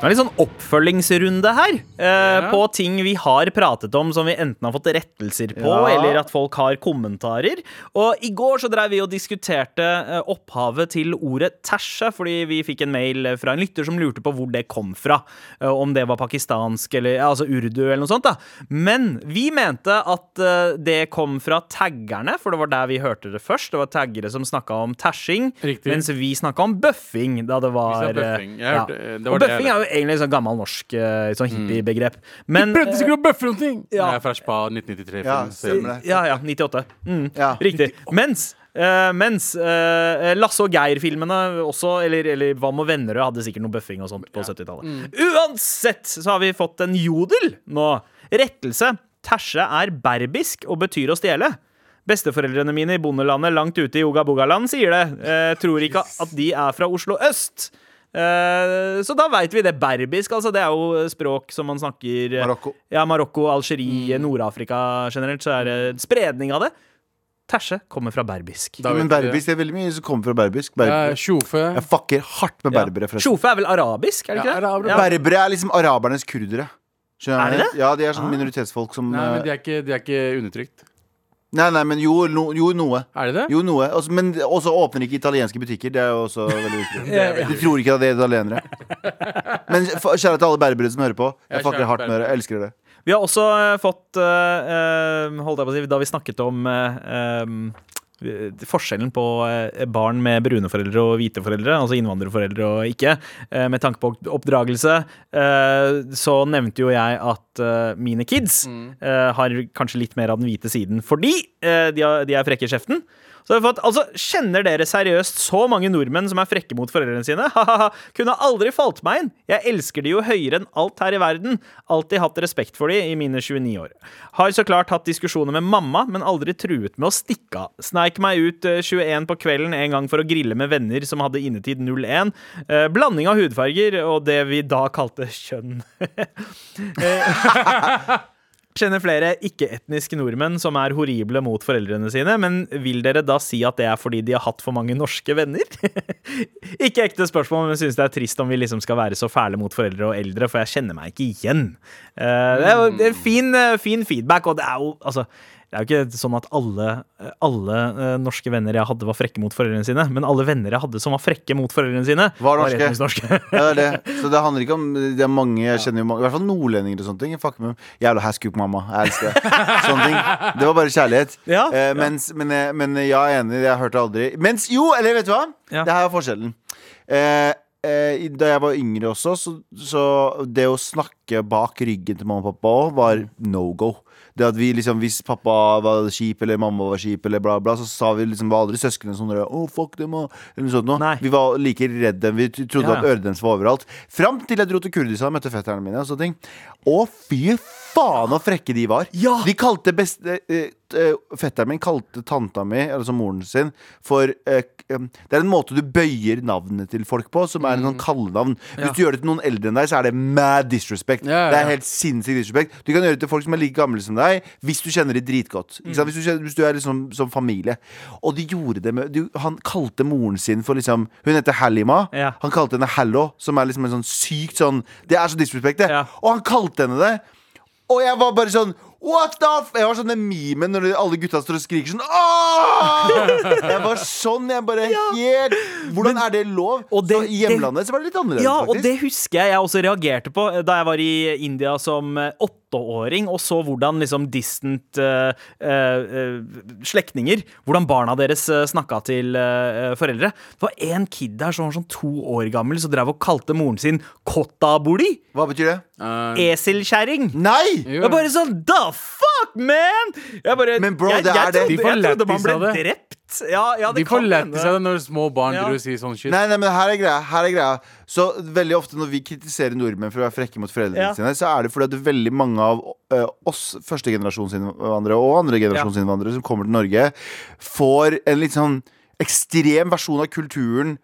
Det er litt sånn oppfølgingsrunde her. eh, På ting vi har pratet om som vi enten har fått rettelser på, Ja. eller at folk har kommentarer. Og i går så drev vi og diskuterte eh, opphavet til ordet tæsje, fordi vi fikk en mail fra en lytter som lurte på hvor det kom fra. eh, Om det var pakistansk eller ja, altså urdu eller noe sånt. da Men vi mente at eh, det kom fra taggerne, for det var der vi hørte det først. Det var taggere som snakka om tæsjing, mens vi snakka om bøffing da det var sa eh, bøffing. Ja. hørte- det var Og buffing bøffing er jo egentlig sånn gammel norsk eh, sånn hippiebegrep. Men Prøvde sikkert å bøffe noen ting! Ja. Jeg er fra Spa 1993. Ja, stemmer det. Ja, ja. 98. Mm, Ja. Riktig. Mens Uh, mens uh, Lasse og Geir-filmene også, eller, eller Hva med Vennerød, hadde sikkert noe bøffing og sånt på 70-tallet. Uansett så har vi fått en jodel nå. Rettelse. tersje er berbisk og betyr å stjele. Besteforeldrene mine i bondelandet langt ute i Oga-Bogaland sier det. Uh, tror ikke at de er fra Oslo øst. Eh, så da veit vi det. Berbisk, altså. Det er jo språk som man snakker eh, Marokko. Ja, Marokko, Algerie, Nord-Afrika generelt. Så er det spredning av det. Tersje kommer fra berbisk. Ja, Men berbisk det er veldig mye som kommer fra berbisk. Ja, Berber. Jeg fucker hardt med berbere. forresten. Sjofe er vel arabisk, er det ikke det? Ja. Berbere er liksom arabernes kurdere. Skjønner Er det det? Ja, de er sånn minoritetsfolk som Nei, men eh, de er ikke, de er ikke undertrykt. Nei, nei, men jo, no, jo noe. Er det det? Jo, noe. Også, men også åpner ikke italienske butikker. Det er jo også veldig viktig. De tror ikke at det er italienere. Men kjære til alle berbere som hører på. Jeg fucker hardt med dere. Jeg elsker dere. Vi har også eh, fått eh, eh, Holdt jeg på å si Da vi snakket om Forskjellen på eh, barn med brune foreldre og hvite foreldre, altså innvandrerforeldre og ikke, eh, med tanke på oppdragelse, eh, så nevnte jo jeg at eh, mine kids mm. har kanskje litt mer av den hvite siden fordi eh, de er frekke i kjeften. Fått, altså, Kjenner dere seriøst så mange nordmenn som er frekke mot foreldrene sine? Kunne aldri falt meg inn. Jeg elsker de jo høyere enn alt her i verden. Alltid hatt respekt for de i mine 29 år. Har så klart hatt diskusjoner med mamma, men aldri truet med å stikke av. Sneik meg ut eh, 21 på kvelden en gang for å grille med venner som hadde innetid 01. Eh, blanding av hudfarger og det vi da kalte kjønn. Kjenner flere ikke-etniske nordmenn som er horrible mot foreldrene sine, men vil dere da si at det er fordi de har hatt for mange norske venner? ikke ekte spørsmål, men syns det er trist om vi liksom skal være så fæle mot foreldre og eldre, for jeg kjenner meg ikke igjen. Eh, det er jo fin, eh, fin feedback, og det er jo altså det er jo ikke sånn at alle, alle eh, norske venner jeg hadde, var frekke mot foreldrene sine. Men alle venner jeg hadde som var frekke mot foreldrene sine, Var norske. Var norske. Ja, det er det. Så det handler ikke om Det er mange Jeg kjenner jo mange I hvert fall nordlendinger og sånne ting. Fuck me med Jævla haskuk-mamma. Jeg elsker det. Sånne ting. Det var bare kjærlighet. Ja, eh, ja. men, men ja, jeg er enig. Jeg hørte aldri Mens jo, eller vet du hva? Ja. Det her er forskjellen. Eh, eh, da jeg var yngre også, så, så det å snakke bak ryggen til mamma og pappa òg, var no go. Det at vi liksom, Hvis pappa var kjip eller mamma var kjip, eller bla bla så sa vi liksom, var aldri søsknene sånn oh, fuck dem, ah», eller noe sånt noe. Vi var like redde. Vi trodde Ja, at øret deres var overalt. Fram til jeg dro til Kurdistan og møtte fetterne mine. Og sånne ting Å, fy faen så frekke de var. Ja. De kalte beste eh, eh, Fetteren min kalte tanta mi, altså moren sin, for eh, Det er en måte du bøyer navnet til folk på, som er en sånn kallenavn. Hvis Ja. du gjør det til noen eldre enn deg, så er det mad disrespect. Ja, ja, Det er helt sinnssykt disrespect. Du kan gjøre det til folk som er like gamle som deg, hvis du kjenner de dritgodt. Sant? Hvis, du kjenner, hvis du er liksom som familie. Og de gjorde det med du, Han kalte moren sin for liksom Hun heter Halima. Han kalte henne Hallo, som er liksom en sånn sykt sånn Det er så disrespect, det. Og han kalte henne det. Og jeg var bare sånn What the f Jeg var sånn den memen når alle gutta står og skriker sånn Åh! Jeg var sånn. Jeg bare helt Hvordan er det lov? Og det- så I hjemlandet så var det litt annerledes, Ja, og det husker jeg jeg også reagerte på eh, da jeg var i India som eh, åtteåring og så hvordan liksom distant uh, slektninger Hvordan barna deres uh, snakka til uh, foreldre. Det var en kid der som var sånn to år gammel, som drev og kalte moren sin Kottabuli. Hva betyr det? Uh, Eselkjerring. Nei! Det var bare sånn The fuck, man? Jeg bare, Men bro, jeg, jeg, jeg. Trodde, jeg trodde man ble drept. Ja, ja, det De får lette seg det når små barn Ja. sier sånn shit. Nei, nei, men her er greia. Her er greia. Så veldig ofte når vi kritiserer nordmenn for å være frekke mot foreldrene Ja. sine, så er det fordi at veldig mange av ø, oss førstegenerasjonsinnvandrere og andregenerasjonsinnvandrere som kommer til Norge, får en litt sånn ekstrem versjon av kulturen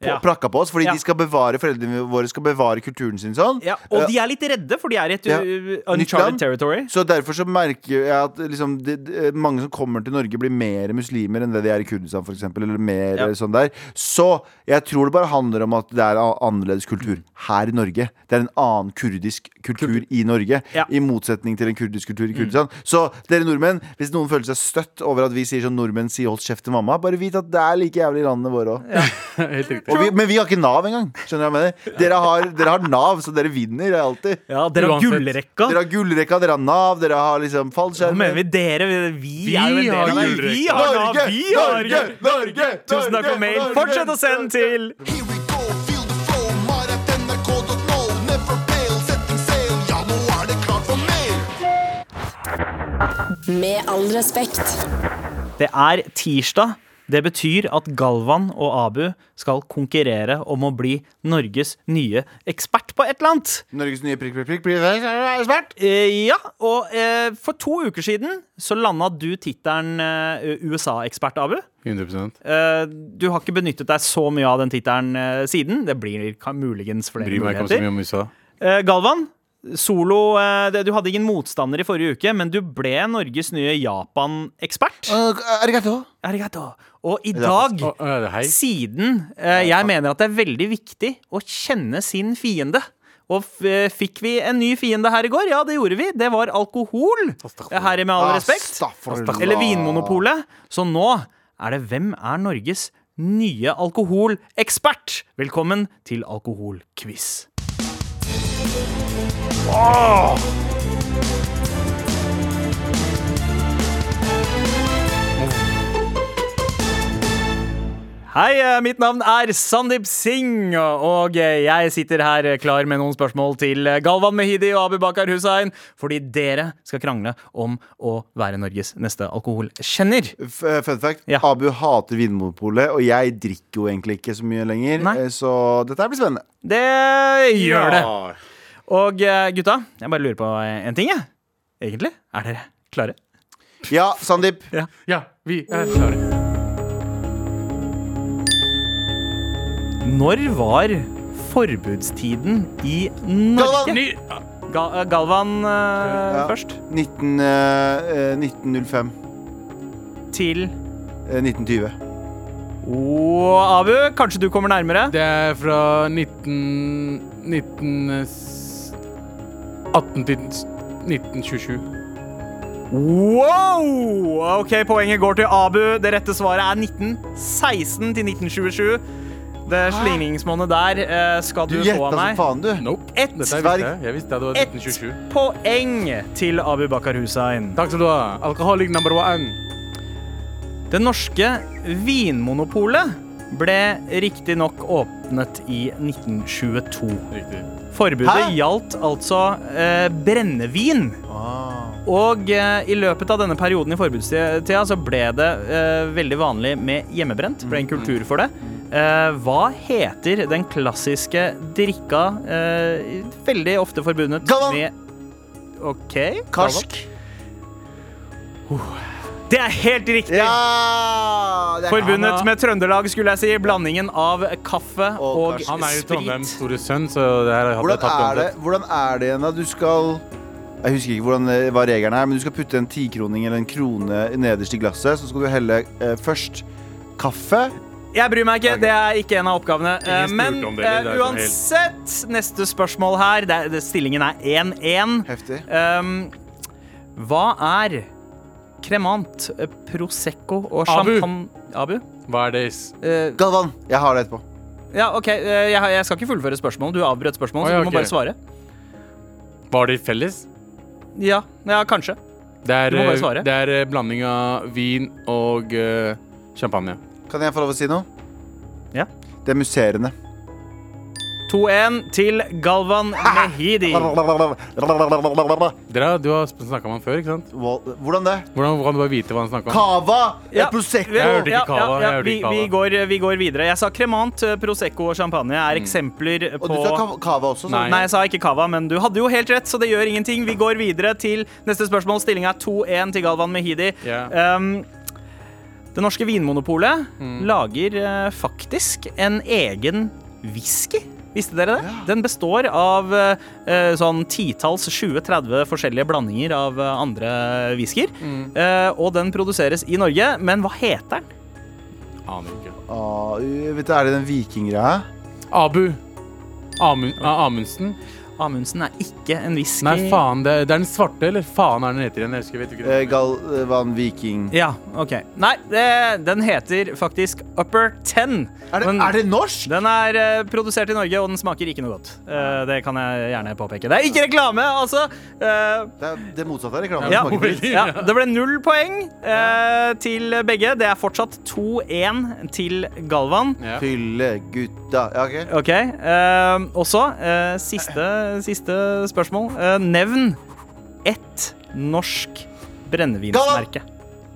på, Ja. prakka på oss, fordi Ja. de skal bevare foreldrene våre skal bevare kulturen sin sånn. Ja, og de er litt redde, for de er i et Ja. land. uncharted territory. Så derfor så merker jeg at liksom, de, de, mange som kommer til Norge, blir mer muslimer enn det de er i Kurdistan, f.eks. Eller mer Ja. sånn der. Så jeg tror det bare handler om at det er annerledes kultur her i Norge. Det er en annen kurdisk kultur i Norge, Ja. i motsetning til en kurdisk kultur i Kurdistan. Så dere nordmenn, hvis noen føler seg støtt over at vi sier sånn nordmenn sier hold kjeft til mamma, bare vit at det er like jævlig i landene våre òg. Helt riktig. Vi, men vi har ikke Nav engang. Skjønner du hva jeg mener? Dere har, dere har Nav, så dere vinner alltid. Ja, dere har gullrekka. Dere har gullrekka, dere har Nav, dere har liksom fallskjerm. mener vi dere? Vi, vi, Vi er jo en del av det. Vi har Nav, Norge, vi har Norge, Norge, Tusen takk for mail. Fortsett å sende til Here we go, feel the flow. Marat.nrk.no. Never fail, setting sail. Ja, nå er det klart for mer. Med all respekt. Det er tirsdag. Det betyr at Galvan og Abu skal konkurrere om å bli Norges nye ekspert på et eller annet. Norges nye prikk, prikk, prikk, prikk, ekspert. Eh, ja, og eh, for to uker siden så landa du tittelen eh, USA-ekspert, Abu. 100 Eh, du har ikke benyttet deg så mye av den tittelen eh, siden. Det blir muligens flere muligheter. Bryr meg ikke om så mye om USA. Eh, Galvan, solo eh, Du hadde ingen motstander i forrige uke, men du ble Norges nye Japan-ekspert. Uh, arigato. Arigato. Og i dag, siden eh, jeg mener at det er veldig viktig å kjenne sin fiende og f fikk vi en ny fiende her i går? Ja, det gjorde vi. Det var alkohol. Her i Med all respekt. Eller Vinmonopolet. Så nå er det Hvem er Norges nye alkoholekspert? Velkommen til alkoholquiz. Hei, eh, mitt navn er Sandeep Singh, og eh, jeg sitter her eh, klar med noen spørsmål til Galvan Mehidi og Abubakar Hussein, fordi dere skal krangle om å være Norges neste alkoholkjenner. Fun fact. Ja. Abu hater Vinmonopolet, og jeg drikker jo egentlig ikke så mye lenger. Nei. Så dette blir spennende. Det gjør det. Ja. Og eh, gutta, jeg bare lurer på en ting, jeg. Egentlig. Er dere klare? Ja, Sandeep. ja, vi er klare. Når var forbudstiden i Norge? Galvan! Eh, Galvan uh, Ja. først. 19, eh, eh, 1905. Til Eh, 1920. Og Abu, kanskje du kommer nærmere? det er fra 19... 19... s- 18 til 1927. Wow! Ok, Poenget går til Abu. Det rette svaret er 1916 til 1927. Det slingringsmonnet der eh, skal Du du, få av som meg. faen, du. Nope. Ett Dette visste jeg. Jeg visste det var Ett 1927. poeng til Abu Bakar Hussein. Takk skal du ha. Alkoholik number one. Det norske Vinmonopolet ble riktignok åpnet i 1922. Riktig. Forbudet Hæ? gjaldt altså eh, brennevin. Og eh, i løpet av denne perioden i forbudstida så ble det eh, veldig vanlig med hjemmebrent. Ble en kultur for det. Eh, hva heter den klassiske drikka eh, veldig ofte forbundet Galvan! med OK? Karsk. Det er helt riktig! Ja! Er Forbundet med Trøndelag, skulle jeg si. Blandingen av kaffe Og og. Han er jo. Trondheims store sønn, så det her hadde jeg tatt er, det, hvordan er det igjen, da? Du skal Jeg husker ikke hvordan, hva reglene er, men du skal putte en tikroning eller en krone nederst i glasset. Så skal du helle eh, først kaffe. Jeg bryr meg ikke. Det er ikke en av oppgavene. Eh, Men det. Det eh, sånn uansett, neste spørsmål her. Det er, det, stillingen er 1-1. Heftig. Um, hva er kremant, eh, prosecco og Abu. champagne Abu? Hva er det? Eh, Galvan, jeg har det etterpå. ja, OK. eh, jeg, jeg skal ikke fullføre spørsmålet. Du avbrøt spørsmålet, Å, ja, så du må bare svare. Var det felles? Ja, ja kanskje. Det er, Du må bare svare. det er eh, blanding av vin og eh, champagne. Kan jeg få lov å si noe? Ja. Det er musserende. 2-1 til Galvan Mehidi. Dere, du har snakka med han før, ikke sant? Hvordan det? Hvordan kan du bare vite hva han snakka om? Cava! Ja. Prosecco! Jeg hørte ikke Cava, Ja, ja, vi, vi, går, vi går videre. Jeg sa kremant, eh, prosecco og champagne er eksempler Og på du sa Cava også? Nei. Nei, jeg sa ikke cava, men du hadde jo helt rett, så det gjør ingenting. Vi går videre til neste spørsmål. Stillinga er 2-1 til Galvan Mehidi. Yeah. Um, det norske vinmonopolet Mm. lager uh, faktisk en egen whisky. Visste dere det? Den består av eh, sånn titalls 20-30 forskjellige blandinger av eh, andre whiskyer. Mm. Eh, og den produseres i Norge, men hva heter den? Aner ikke. Ah, vet du, Er det den vikinggreia? Abu. Amund, ah, Amundsen? Amundsen er ikke en whisky. Nei, faen. Det, det er den svarte, eller faen er den heter igjen? Jeg husker, vet ikke Eh, Galvan Viking. Ja, OK. Nei, det, den heter faktisk Upper Ten. Er det, Den- er det norsk? Den er eh, produsert i Norge, og den smaker ikke noe godt. Eh, det kan jeg gjerne påpeke. Det er ikke reklame, altså! Eh, Det er det motsatte av reklame. ja, Det ja, det ble null poeng eh, til begge. Det er fortsatt 2-1 til Galvan. Ja. Fylle gutta. Ja, OK. OK. og eh, siste, siste spørsmål. Eh, nevn ett norsk brennevinsmerke.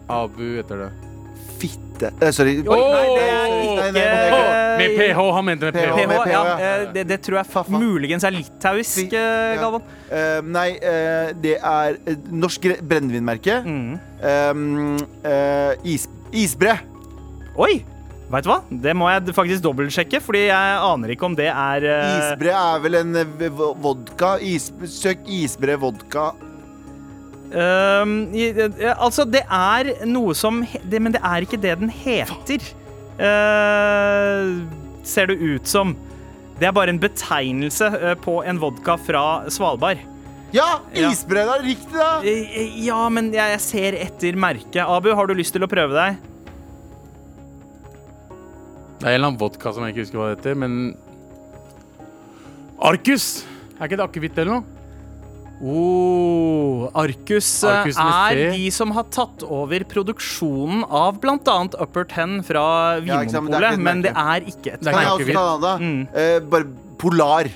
Abu heter det. Fitte eh, Sorry. Oh, nei, det er Nei, ikke nei, nei, Med PH, han mente med PH. PH. PH, med PH, ja. ja. eh, Det, det tror jeg Faffa. muligens er litauisk, eh, Ja. Galvan. Eh, nei, uh, det er eh, norsk brennevinmerke. Mm. Um, uh, is, isbre. Oi! Vet du hva? Det må jeg faktisk dobbeltsjekke, fordi jeg aner ikke om det er uh... Isbre er vel en eh, vodka. Is, søk isbre vodka. Um, i- i, Altså, det er noe som det, Men det er ikke det den heter. Uh, ser det ut som. Det er bare en betegnelse uh, på en vodka fra Svalbard. Ja, isbre! ja. da! riktig, da! Eh, eh, Ja, men jeg, jeg ser etter merket. Abu, har du lyst til å prøve deg? Det er en eller annen vodka som jeg ikke husker hva det heter, men Arcus! Er ikke det akevitt eller noe? Oh, Arcus, eh, Arcus er de som har tatt over produksjonen av bl.a. Upper Ten fra Ja, men det ikke Vinmonopolet, et men det er ikke et også akevitt. Mm. Eh, bare Polar.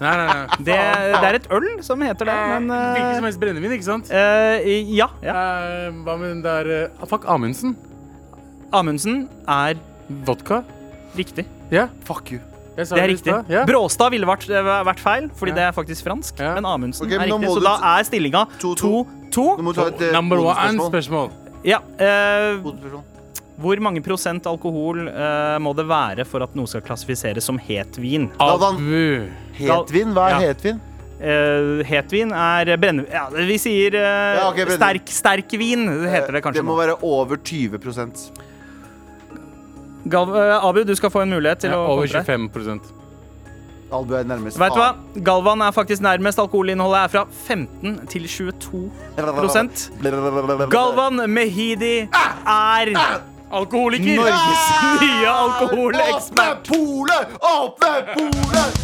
Nei, nei, nei. det, det er et øl som heter det, men uh, Hvilket som helst brennevin, ikke sant? Uh, Ja. ja. Uh, hva med den der eh, Fuck, Amundsen. Amundsen er Vodka? riktig. Ja, Fuck you. Det er riktig. Ja. Bråstad ville vært, eh, vært feil, fordi Ja. det er faktisk fransk. Ja. Men Amundsen okay, er men er riktig, så da er stillinga 2-2. 2-2. Nå må du ta et eh, Number one-spørsmål. Ja. Uh, hvor mange prosent alkohol uh, må det være for at noe skal klassifiseres som hetvin? Abu. Hetvin? Hva er Ja. hetvin? Uh, hetvin er brenne... Ja, vi sier uh, Ja, okay, sterk, sterk vin, heter det kanskje. Det må nå. være over 20 Gal uh, Abu, du skal få en mulighet til Ja, å over kontre. 25 Albu er nærmest. Vet du hva? Galvan er faktisk nærmest. Alkoholinnholdet er fra 15 til 22 prosent. Galvan Mehidi er Alkoholiker! Norges nye alkoholekspert. Åpne polet! Åpne polet!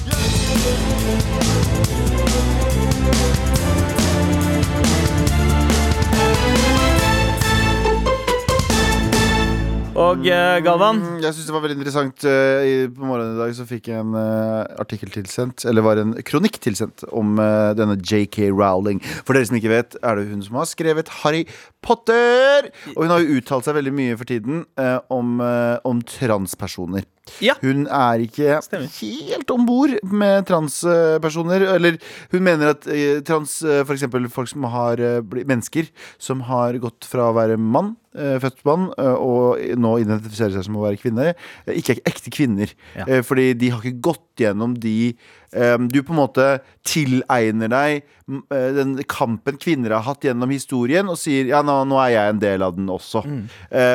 Og eh, Galvan, Mm, Jeg synes det var veldig interessant. eh, på morgenen i dag så fikk jeg en eh, artikkel tilsendt, eller var en kronikk tilsendt, om denne JK Rowling. For dere som ikke vet, er det hun som har skrevet Harry Potter! Og hun har jo uttalt seg veldig mye for tiden om, om transpersoner. Ja. Hun er ikke Stemmer. helt om bord med transpersoner. Eller hun mener at trans, f.eks. folk som har mennesker som har gått fra å være mann, eh, født mann, eh, og nå identifiserer seg som å være kvinne, eh, ikke er ekte kvinner. Ja. Fordi de har ikke gått gjennom de Du på en måte tilegner deg mm, den kampen kvinner har hatt gjennom historien, og sier ja, nå, nå er jeg en del av den også. Mm.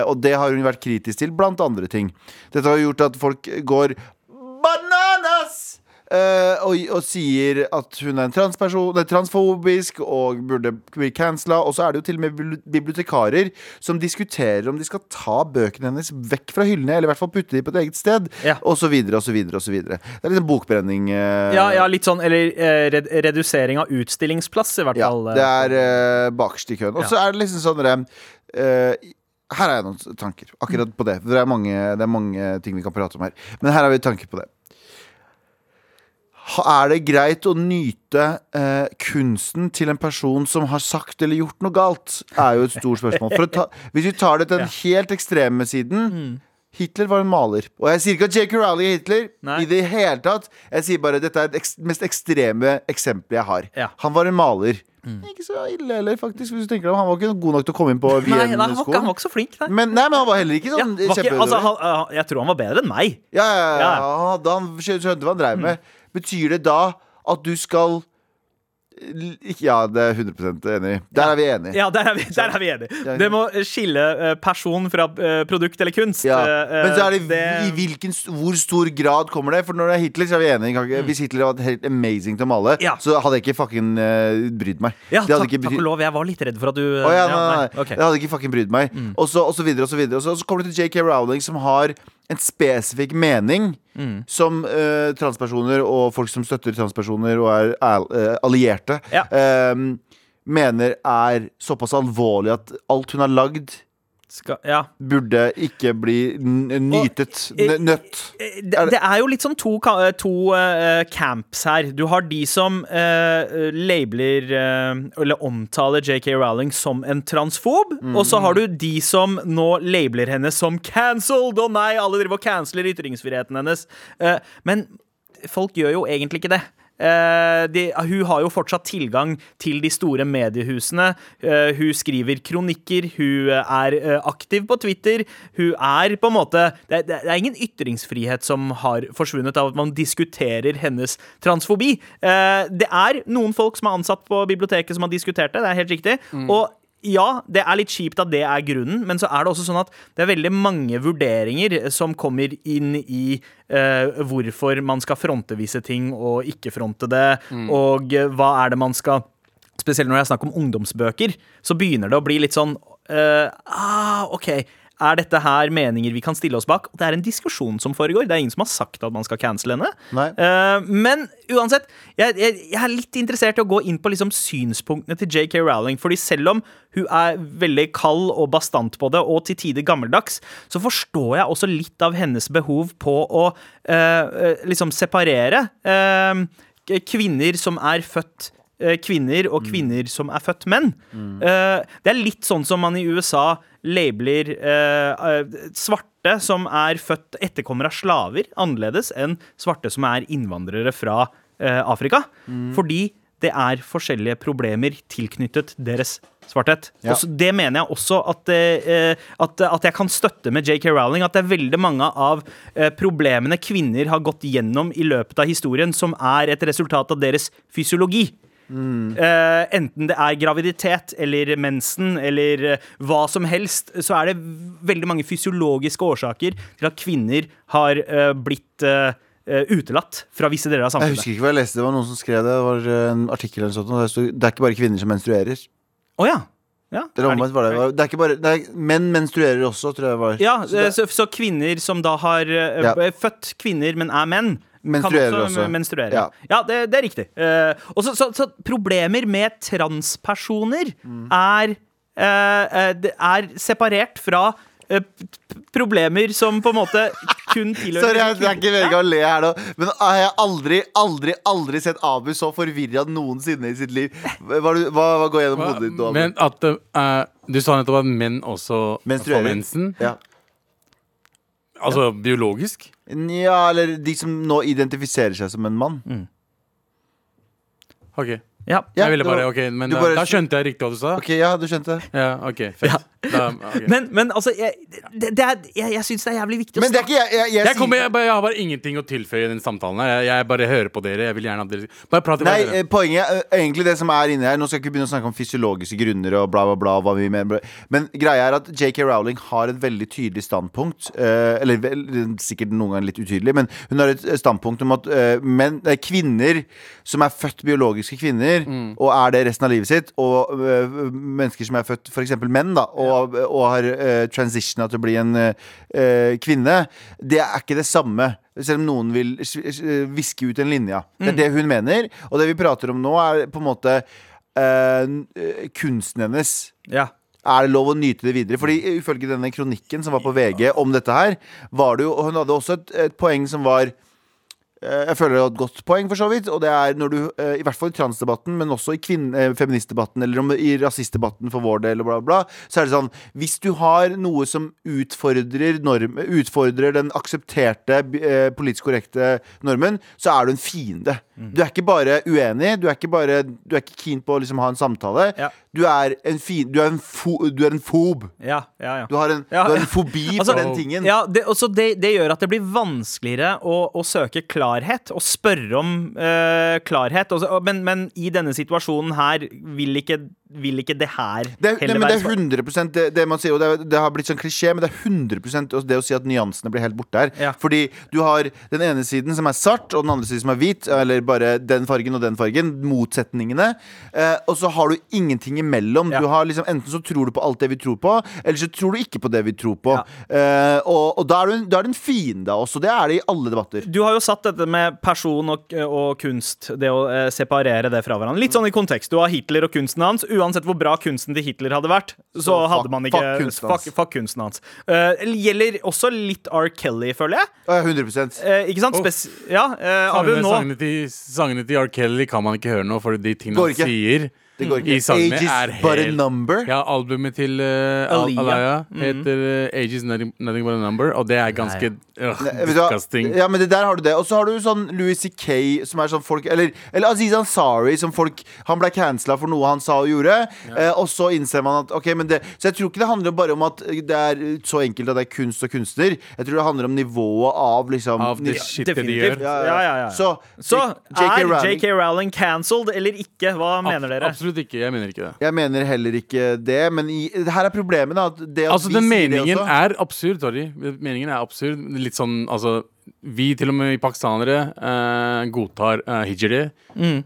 og det har hun vært kritisk til, blant andre ting. Dette har gjort at folk går eh, og, og sier at hun er en transperson, er transfobisk og burde bli cancela. Og så er det jo til og med bibliotekarer som diskuterer om de skal ta bøkene hennes vekk fra hyllene, eller i hvert fall putte dem på et eget sted, Ja. og så videre Det er litt en bokbrenning. Uh, Ja, ja, litt sånn, eller uh, red redusering av utstillingsplass, i hvert ja, fall. Ja, det er uh, bakerst i køen. Og så er det liksom sånn eh, Her har jeg noen tanker akkurat på det. Det er, mange, det er mange ting vi kan prate om her. Men her har vi tanker på det. Er det greit å nyte eh, kunsten til en person som har sagt eller gjort noe galt? Er jo et stort spørsmål. Ta, hvis vi tar det til den helt ekstreme siden Hitler var en maler. Og jeg sier ikke at J.K. Rowley er Hitler. Nei. I det hele tatt Jeg sier bare at dette er det ek mest ekstreme eksempelet jeg har. Ja. Han var en maler. Ikke så ille heller, faktisk. Hvis du tenker deg Han var ikke god nok til å komme inn på Nei, nei, han, var ikke, så flink, nei. Men, nei, men han var heller ikke sånn ja, ikke, altså, han, han- jeg tror han var bedre enn meg. ja, ja, ja, Ja. Mm. Han, han skjønte hva han dreiv med. Betyr det da at du skal Ja, det er 100% enig i. Der er vi enige. Ja, der er vi, der er vi enige. Det må skille eh, person fra eh, produkt eller kunst. Ja. Eh, Men så er det, i hvilken, hvor stor grad kommer det? For når det er Hitler, så er vi enige. Ikke- Hvis Hitler hadde vært helt amazing til å male, Mm. Ja. så hadde jeg ikke fucking brydd meg. ja, takk, ikke takk og lov. Jeg var litt redd for at du oh, ja, nei, nei, nei, ok. Jeg hadde ikke fucking brydd meg. Og, så, og så videre og så videre. Og så, og så kommer du til JK Rowling, som har en spesifikk mening som uh, transpersoner og folk som støtter transpersoner og er eh, allierte, Ja. uh, mener er såpass alvorlig at alt hun har lagd, Skal, ja. burde ikke bli nytet. Nøtt nødt. Eh, Det, det er jo litt sånn to, to uh, camps her. Du har de som uh, labeler uh, eller omtaler JK Rowling som en transfob. Og så har du de som nå labeler henne som cancelled. Å nei, alle driver og canceler ytringsfriheten hennes. Eh, men folk gjør jo egentlig ikke det. Eh, de, hun har jo fortsatt tilgang til de store mediehusene. Eh, hun skriver kronikker, hun er eh, aktiv på Twitter. Hun er på en måte Det, det, er ingen ytringsfrihet som har forsvunnet av at man diskuterer hennes transfobi. Det er noen folk som er ansatt på biblioteket som har diskutert det, det er helt riktig. Og ja, det er litt kjipt at det er grunnen, men så er det også sånn at det er veldig mange vurderinger som kommer inn i uh, hvorfor man skal fronte visse ting og ikke fronte det, og uh, hva er det man skal Spesielt når det er snakk om ungdomsbøker, så begynner det å bli litt sånn uh, ah, OK. Er dette her meninger vi kan stille oss bak? Det er en diskusjon som foregår. Det er ingen som har sagt at man skal cancele henne. Eh, men uansett, jeg, jeg, jeg er litt interessert i å gå inn på liksom synspunktene til JK Rowling. Fordi selv om hun er veldig kald og bastant på det, og til tider gammeldags, så forstår jeg også litt av hennes behov på å eh, liksom separere uh, kvinner som er født Kvinner og kvinner som er født menn. Eh, det er litt sånn som man i USA labeler eh, eh, svarte som er født etterkommere av slaver, annerledes enn svarte som er innvandrere fra eh, Afrika. Fordi det er forskjellige problemer tilknyttet deres svarthet. Ja. Også, det mener jeg også at, eh, at, at jeg kan støtte med JK Rowling. At det er veldig mange av eh, problemene kvinner har gått gjennom i løpet av historien, som er et resultat av deres fysiologi. Eh, enten det er graviditet eller mensen eller uh, hva som helst, så er det veldig mange fysiologiske årsaker til at kvinner har uh, blitt utelatt fra visse deler av samfunnet. Jeg husker ikke hva jeg leste. Det var noen som skrev det. Det var en artikkel eller sånt. Det, stod, det er ikke bare kvinner som menstruerer. Oh, ja. ja. Eller omvendt var det. Det er ikke bare det er, Menn menstruerer også, tror jeg var. Ja, Så det- så, så kvinner som da har Ja. født kvinner, men er menn, Menstruerer kan også. menstruere. Ja. Ja, det, det er riktig. Uh, og så, så, så problemer med transpersoner Mm. er, eh, eh, er separert fra eh, problemer som på en måte kun tilhører Sorry, jeg, jeg er ikke veldig å le her nå, men jeg har aldri, aldri, aldri sett Abu så forvirra noensinne i sitt liv. Hva, hva, hva går gjennom hodet ditt nå? Abu? Men at eh, Du sa nettopp at menn også får mensen. Ja. Altså biologisk. ja, eller de som nå identifiserer seg som en mann. Ok. Ja. Ja, jeg ville bare, ok, Men du da, da skjønte jeg riktig hva du sa. Ok, ja, du skjønte det. Ja, ok, fett. Da. Men, men altså, jeg, det, det er, jeg, jeg syns det er jævlig viktig å Men det ikke jeg. Jeg, jeg, Jeg, kommer, jeg, jeg har bare ingenting å tilføye i den samtalen. her Jeg, jeg bare hører på dere. Jeg vil gjerne at dere Bare prat Nei, dere. eh, poenget er egentlig det som er inne her Nå skal jeg ikke begynne å snakke om fysiologiske grunner og bla, bla, bla. Hva vi mener. Men greia er at JK Rowling har et veldig tydelig standpunkt. eh, eller vel, sikkert noen ganger litt utydelig, men hun har et standpunkt om at eh, men, er kvinner som er født biologiske kvinner, og er det resten av livet sitt, og eh, mennesker som er født f.eks. menn, da, og, og har uh, transitiona til å bli en uh, kvinne, det er ikke det samme. Selv om noen vil viske ut en linje. Det er det hun mener. Og det vi prater om nå, er på en måte uh, eh, kunsten hennes. Ja. Er det lov å nyte det videre? Fordi Ifølge denne kronikken som var på VG om dette her, var det jo og Hun hadde også et, et poeng som var eh, Jeg føler det er et godt poeng, for så vidt. Og det er når du, eh, i hvert fall i transdebatten, men også i kvinn- eh, feministdebatten, eller om, i rasistdebatten for vår del, og bla, bla, så er det sånn Hvis du har noe som utfordrer, norm, utfordrer den aksepterte eh, politisk korrekte normen, så er du en fiende. Du er ikke bare uenig, du er ikke bare Du er ikke keen på å liksom ha en samtale. Ja. Du er en fin, du er en, fo, du er en fob. Ja, ja, ja. Du har en, du har en fobi Altså, for den tingen. Ja, det, det, det gjør at det blir vanskeligere å, å søke klarhet og spørre om uh, klarhet. Også, men, men i denne situasjonen her vil ikke, vil ikke det her Det, er- nei, heller men det være er 100 det, det man sier, og det, det har blitt sånn klisjé, men det er 100 det å si at nyansene blir helt borte her. Ja. Fordi du har den ene siden som er svart, og den andre siden som er hvit. Eller bare den fargen og den fargen. Motsetningene. Eh, og så har du ingenting imellom. Ja. Du har liksom Enten så tror du på alt det vi tror på, eller så tror du ikke på det vi tror på. Ja. Eh, og og da, er du da er du en fiende av oss, og det er det i alle debatter. Du har jo satt dette med person og, og kunst, det å eh, separere det fra hverandre. Litt sånn i kontekst. Du har Hitler og kunsten hans. Uansett hvor bra kunsten til Hitler hadde vært, så, Så fuck- hadde man ikke fuck kunsten hans. fuck, fuck kunsten hans. Uh, gjelder også litt R. Kelly, føler jeg. Eh, 100 uh, ikke sant? Oh. Ja, uh, Abu, Sangene, nå sangene, til, sangene til R. Kelly kan man ikke høre nå, for de tingene han sier Det går ikke. sangene Age is er but a number. Ja, albumet til uh, Al Aliyah. Alaya heter uh, Ages nothing, nothing but a number, og det er ganske uh, disgusting. Ja, men det der har du det. Og så har du sånn Louis C.K. som er sånn folk Eller, eller Aziz Ansari, som folk Han ble cancela for noe han sa og gjorde. Eh, og så innser man at Ok, men det Så jeg tror ikke det handler bare om at det er så enkelt at det er kunst og kunstner. Jeg tror det handler om nivået av liksom Av det shitet de gjør. Ja, Ja, ja, ja. Så, Så er JK Rowling cancelled eller ikke? Hva mener dere? Absolutt ikke. Jeg mener ikke det. Jeg mener heller ikke det, men i, her er problemet, da. At det at Altså, vi den sier det meningen også- er absurd, sorry. Meningen er absurd. Litt sånn, altså Vi, til og med pakistanere, eh, godtar uh, hijri,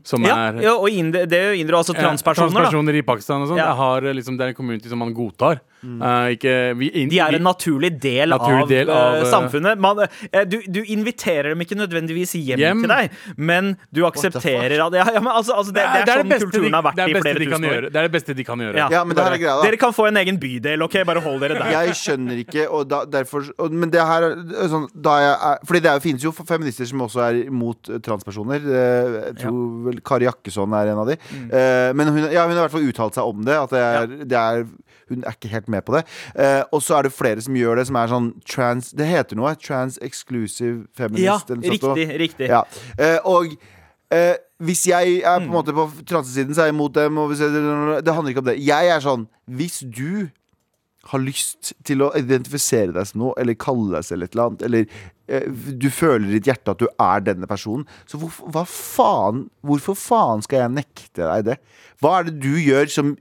som Ja, er ja, og indi- det er jo indre, altså eh, transpersoner. da transpersoner i Pakistan og sånn. Ja. Det har, eh, liksom, det er en community som man godtar. Eh, ikke, vi, in, De er en naturlig del, Naturlig av, del eh, av, eh, samfunnet. Man, uh, du, du inviterer dem ikke nødvendigvis hjem, Hjem. til deg, men du aksepterer at ja, ja, men altså, altså, det, det er, sånn det kulturen de- har vært det er i flere de kan tusen gjøre. år. Det er det beste de kan gjøre. Ja. Ja, men det er greia, da. Dere kan få en egen bydel, OK? Bare hold dere der. Jeg skjønner ikke, og da, derfor og, Men det her er sånn da jeg er, Fordi det er, finnes jo feminister som også er imot transpersoner. Jeg tror vel Kari Jakkesson er en av de. Eh, Men hun, ja, hun har i hvert fall uttalt seg om det. At det er, det er hun er ikke helt med på det. Eh, og så er det flere som gjør det, som er sånn trans Det heter noe. Trans-exclusive feminist. Ja, eller sånt riktig. riktig Ja. Eh, og eh, hvis jeg er på en måte på transesiden, så er jeg imot dem. Og hvis jeg, det handler ikke om det. Jeg er sånn Hvis du har lyst til å identifisere deg som noe, eller kalle deg selv et eller annet, eller du føler i ditt hjerte at du er denne personen, så hvorfor, faen, hvorfor faen skal jeg nekte deg det? Hva er det du gjør som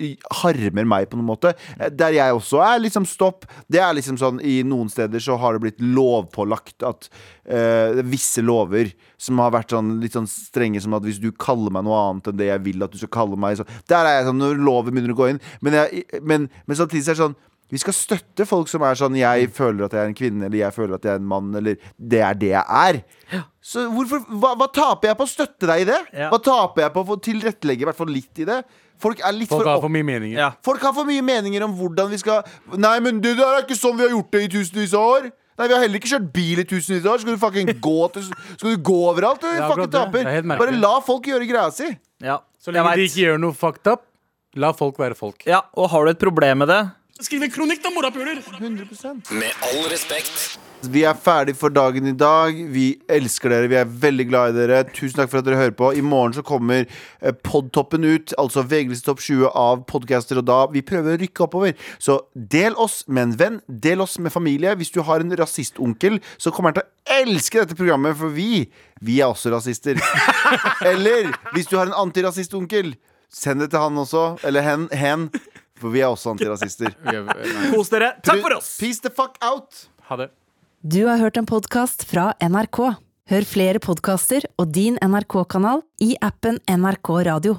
harmer meg på noen måte? Eh, Der jeg også er liksom stopp. Det er liksom sånn I noen steder så har det blitt lovpålagt at uh, visse lover som har vært sånn litt sånn strenge som at hvis du kaller meg noe annet enn det jeg vil at du skal kalle meg, så Der er jeg sånn når loven begynner å gå inn. Men, jeg, men, men samtidig er det sånn vi skal støtte folk som er sånn Jeg føler at jeg er en kvinne, eller jeg føler at jeg er en mann, eller det er det jeg er. Så hvorfor, hva, hva taper jeg på å støtte deg i det? Ja. Hva taper jeg på å tilrettelegge i hvert fall litt i det? Folk er litt Folk for har for mye meninger. Ja. Folk har for mye meninger om hvordan vi skal Nei, men det der er ikke sånn vi har gjort det i tusenvis av år. Nei, Vi har heller ikke kjørt bil i tusenvis av år. Skal du fucking gå til Skal du gå overalt? Du Ja, fucking taper. Er. Bare la folk gjøre greia si. Ja. Så lenge de ikke gjør noe fucked up, la folk være folk. ja, og har du et problem med det? Skriv en kronikk da, morapuler! 100% Med all respekt. Vi er ferdig for dagen i dag. Vi elsker dere. Vi er veldig glad i dere. Tusen takk for at dere hører på. I morgen så kommer eh, Podtoppen ut, altså VG-liste topp 20 av podcaster, og da vi prøver å rykke oppover. Så del oss med en venn. Del oss med familie. Hvis du har en rasistonkel, så kommer han til å elske dette programmet, for vi, vi er også rasister. Eller hvis du har en antirasistonkel, send det til han også. Eller hen. hen for vi er også antirasister. Er- Kos dere. Takk for oss! Peace the fuck out! Ha det. Du har hørt en podkast fra NRK. Hør flere podkaster og din NRK-kanal i appen NRK Radio.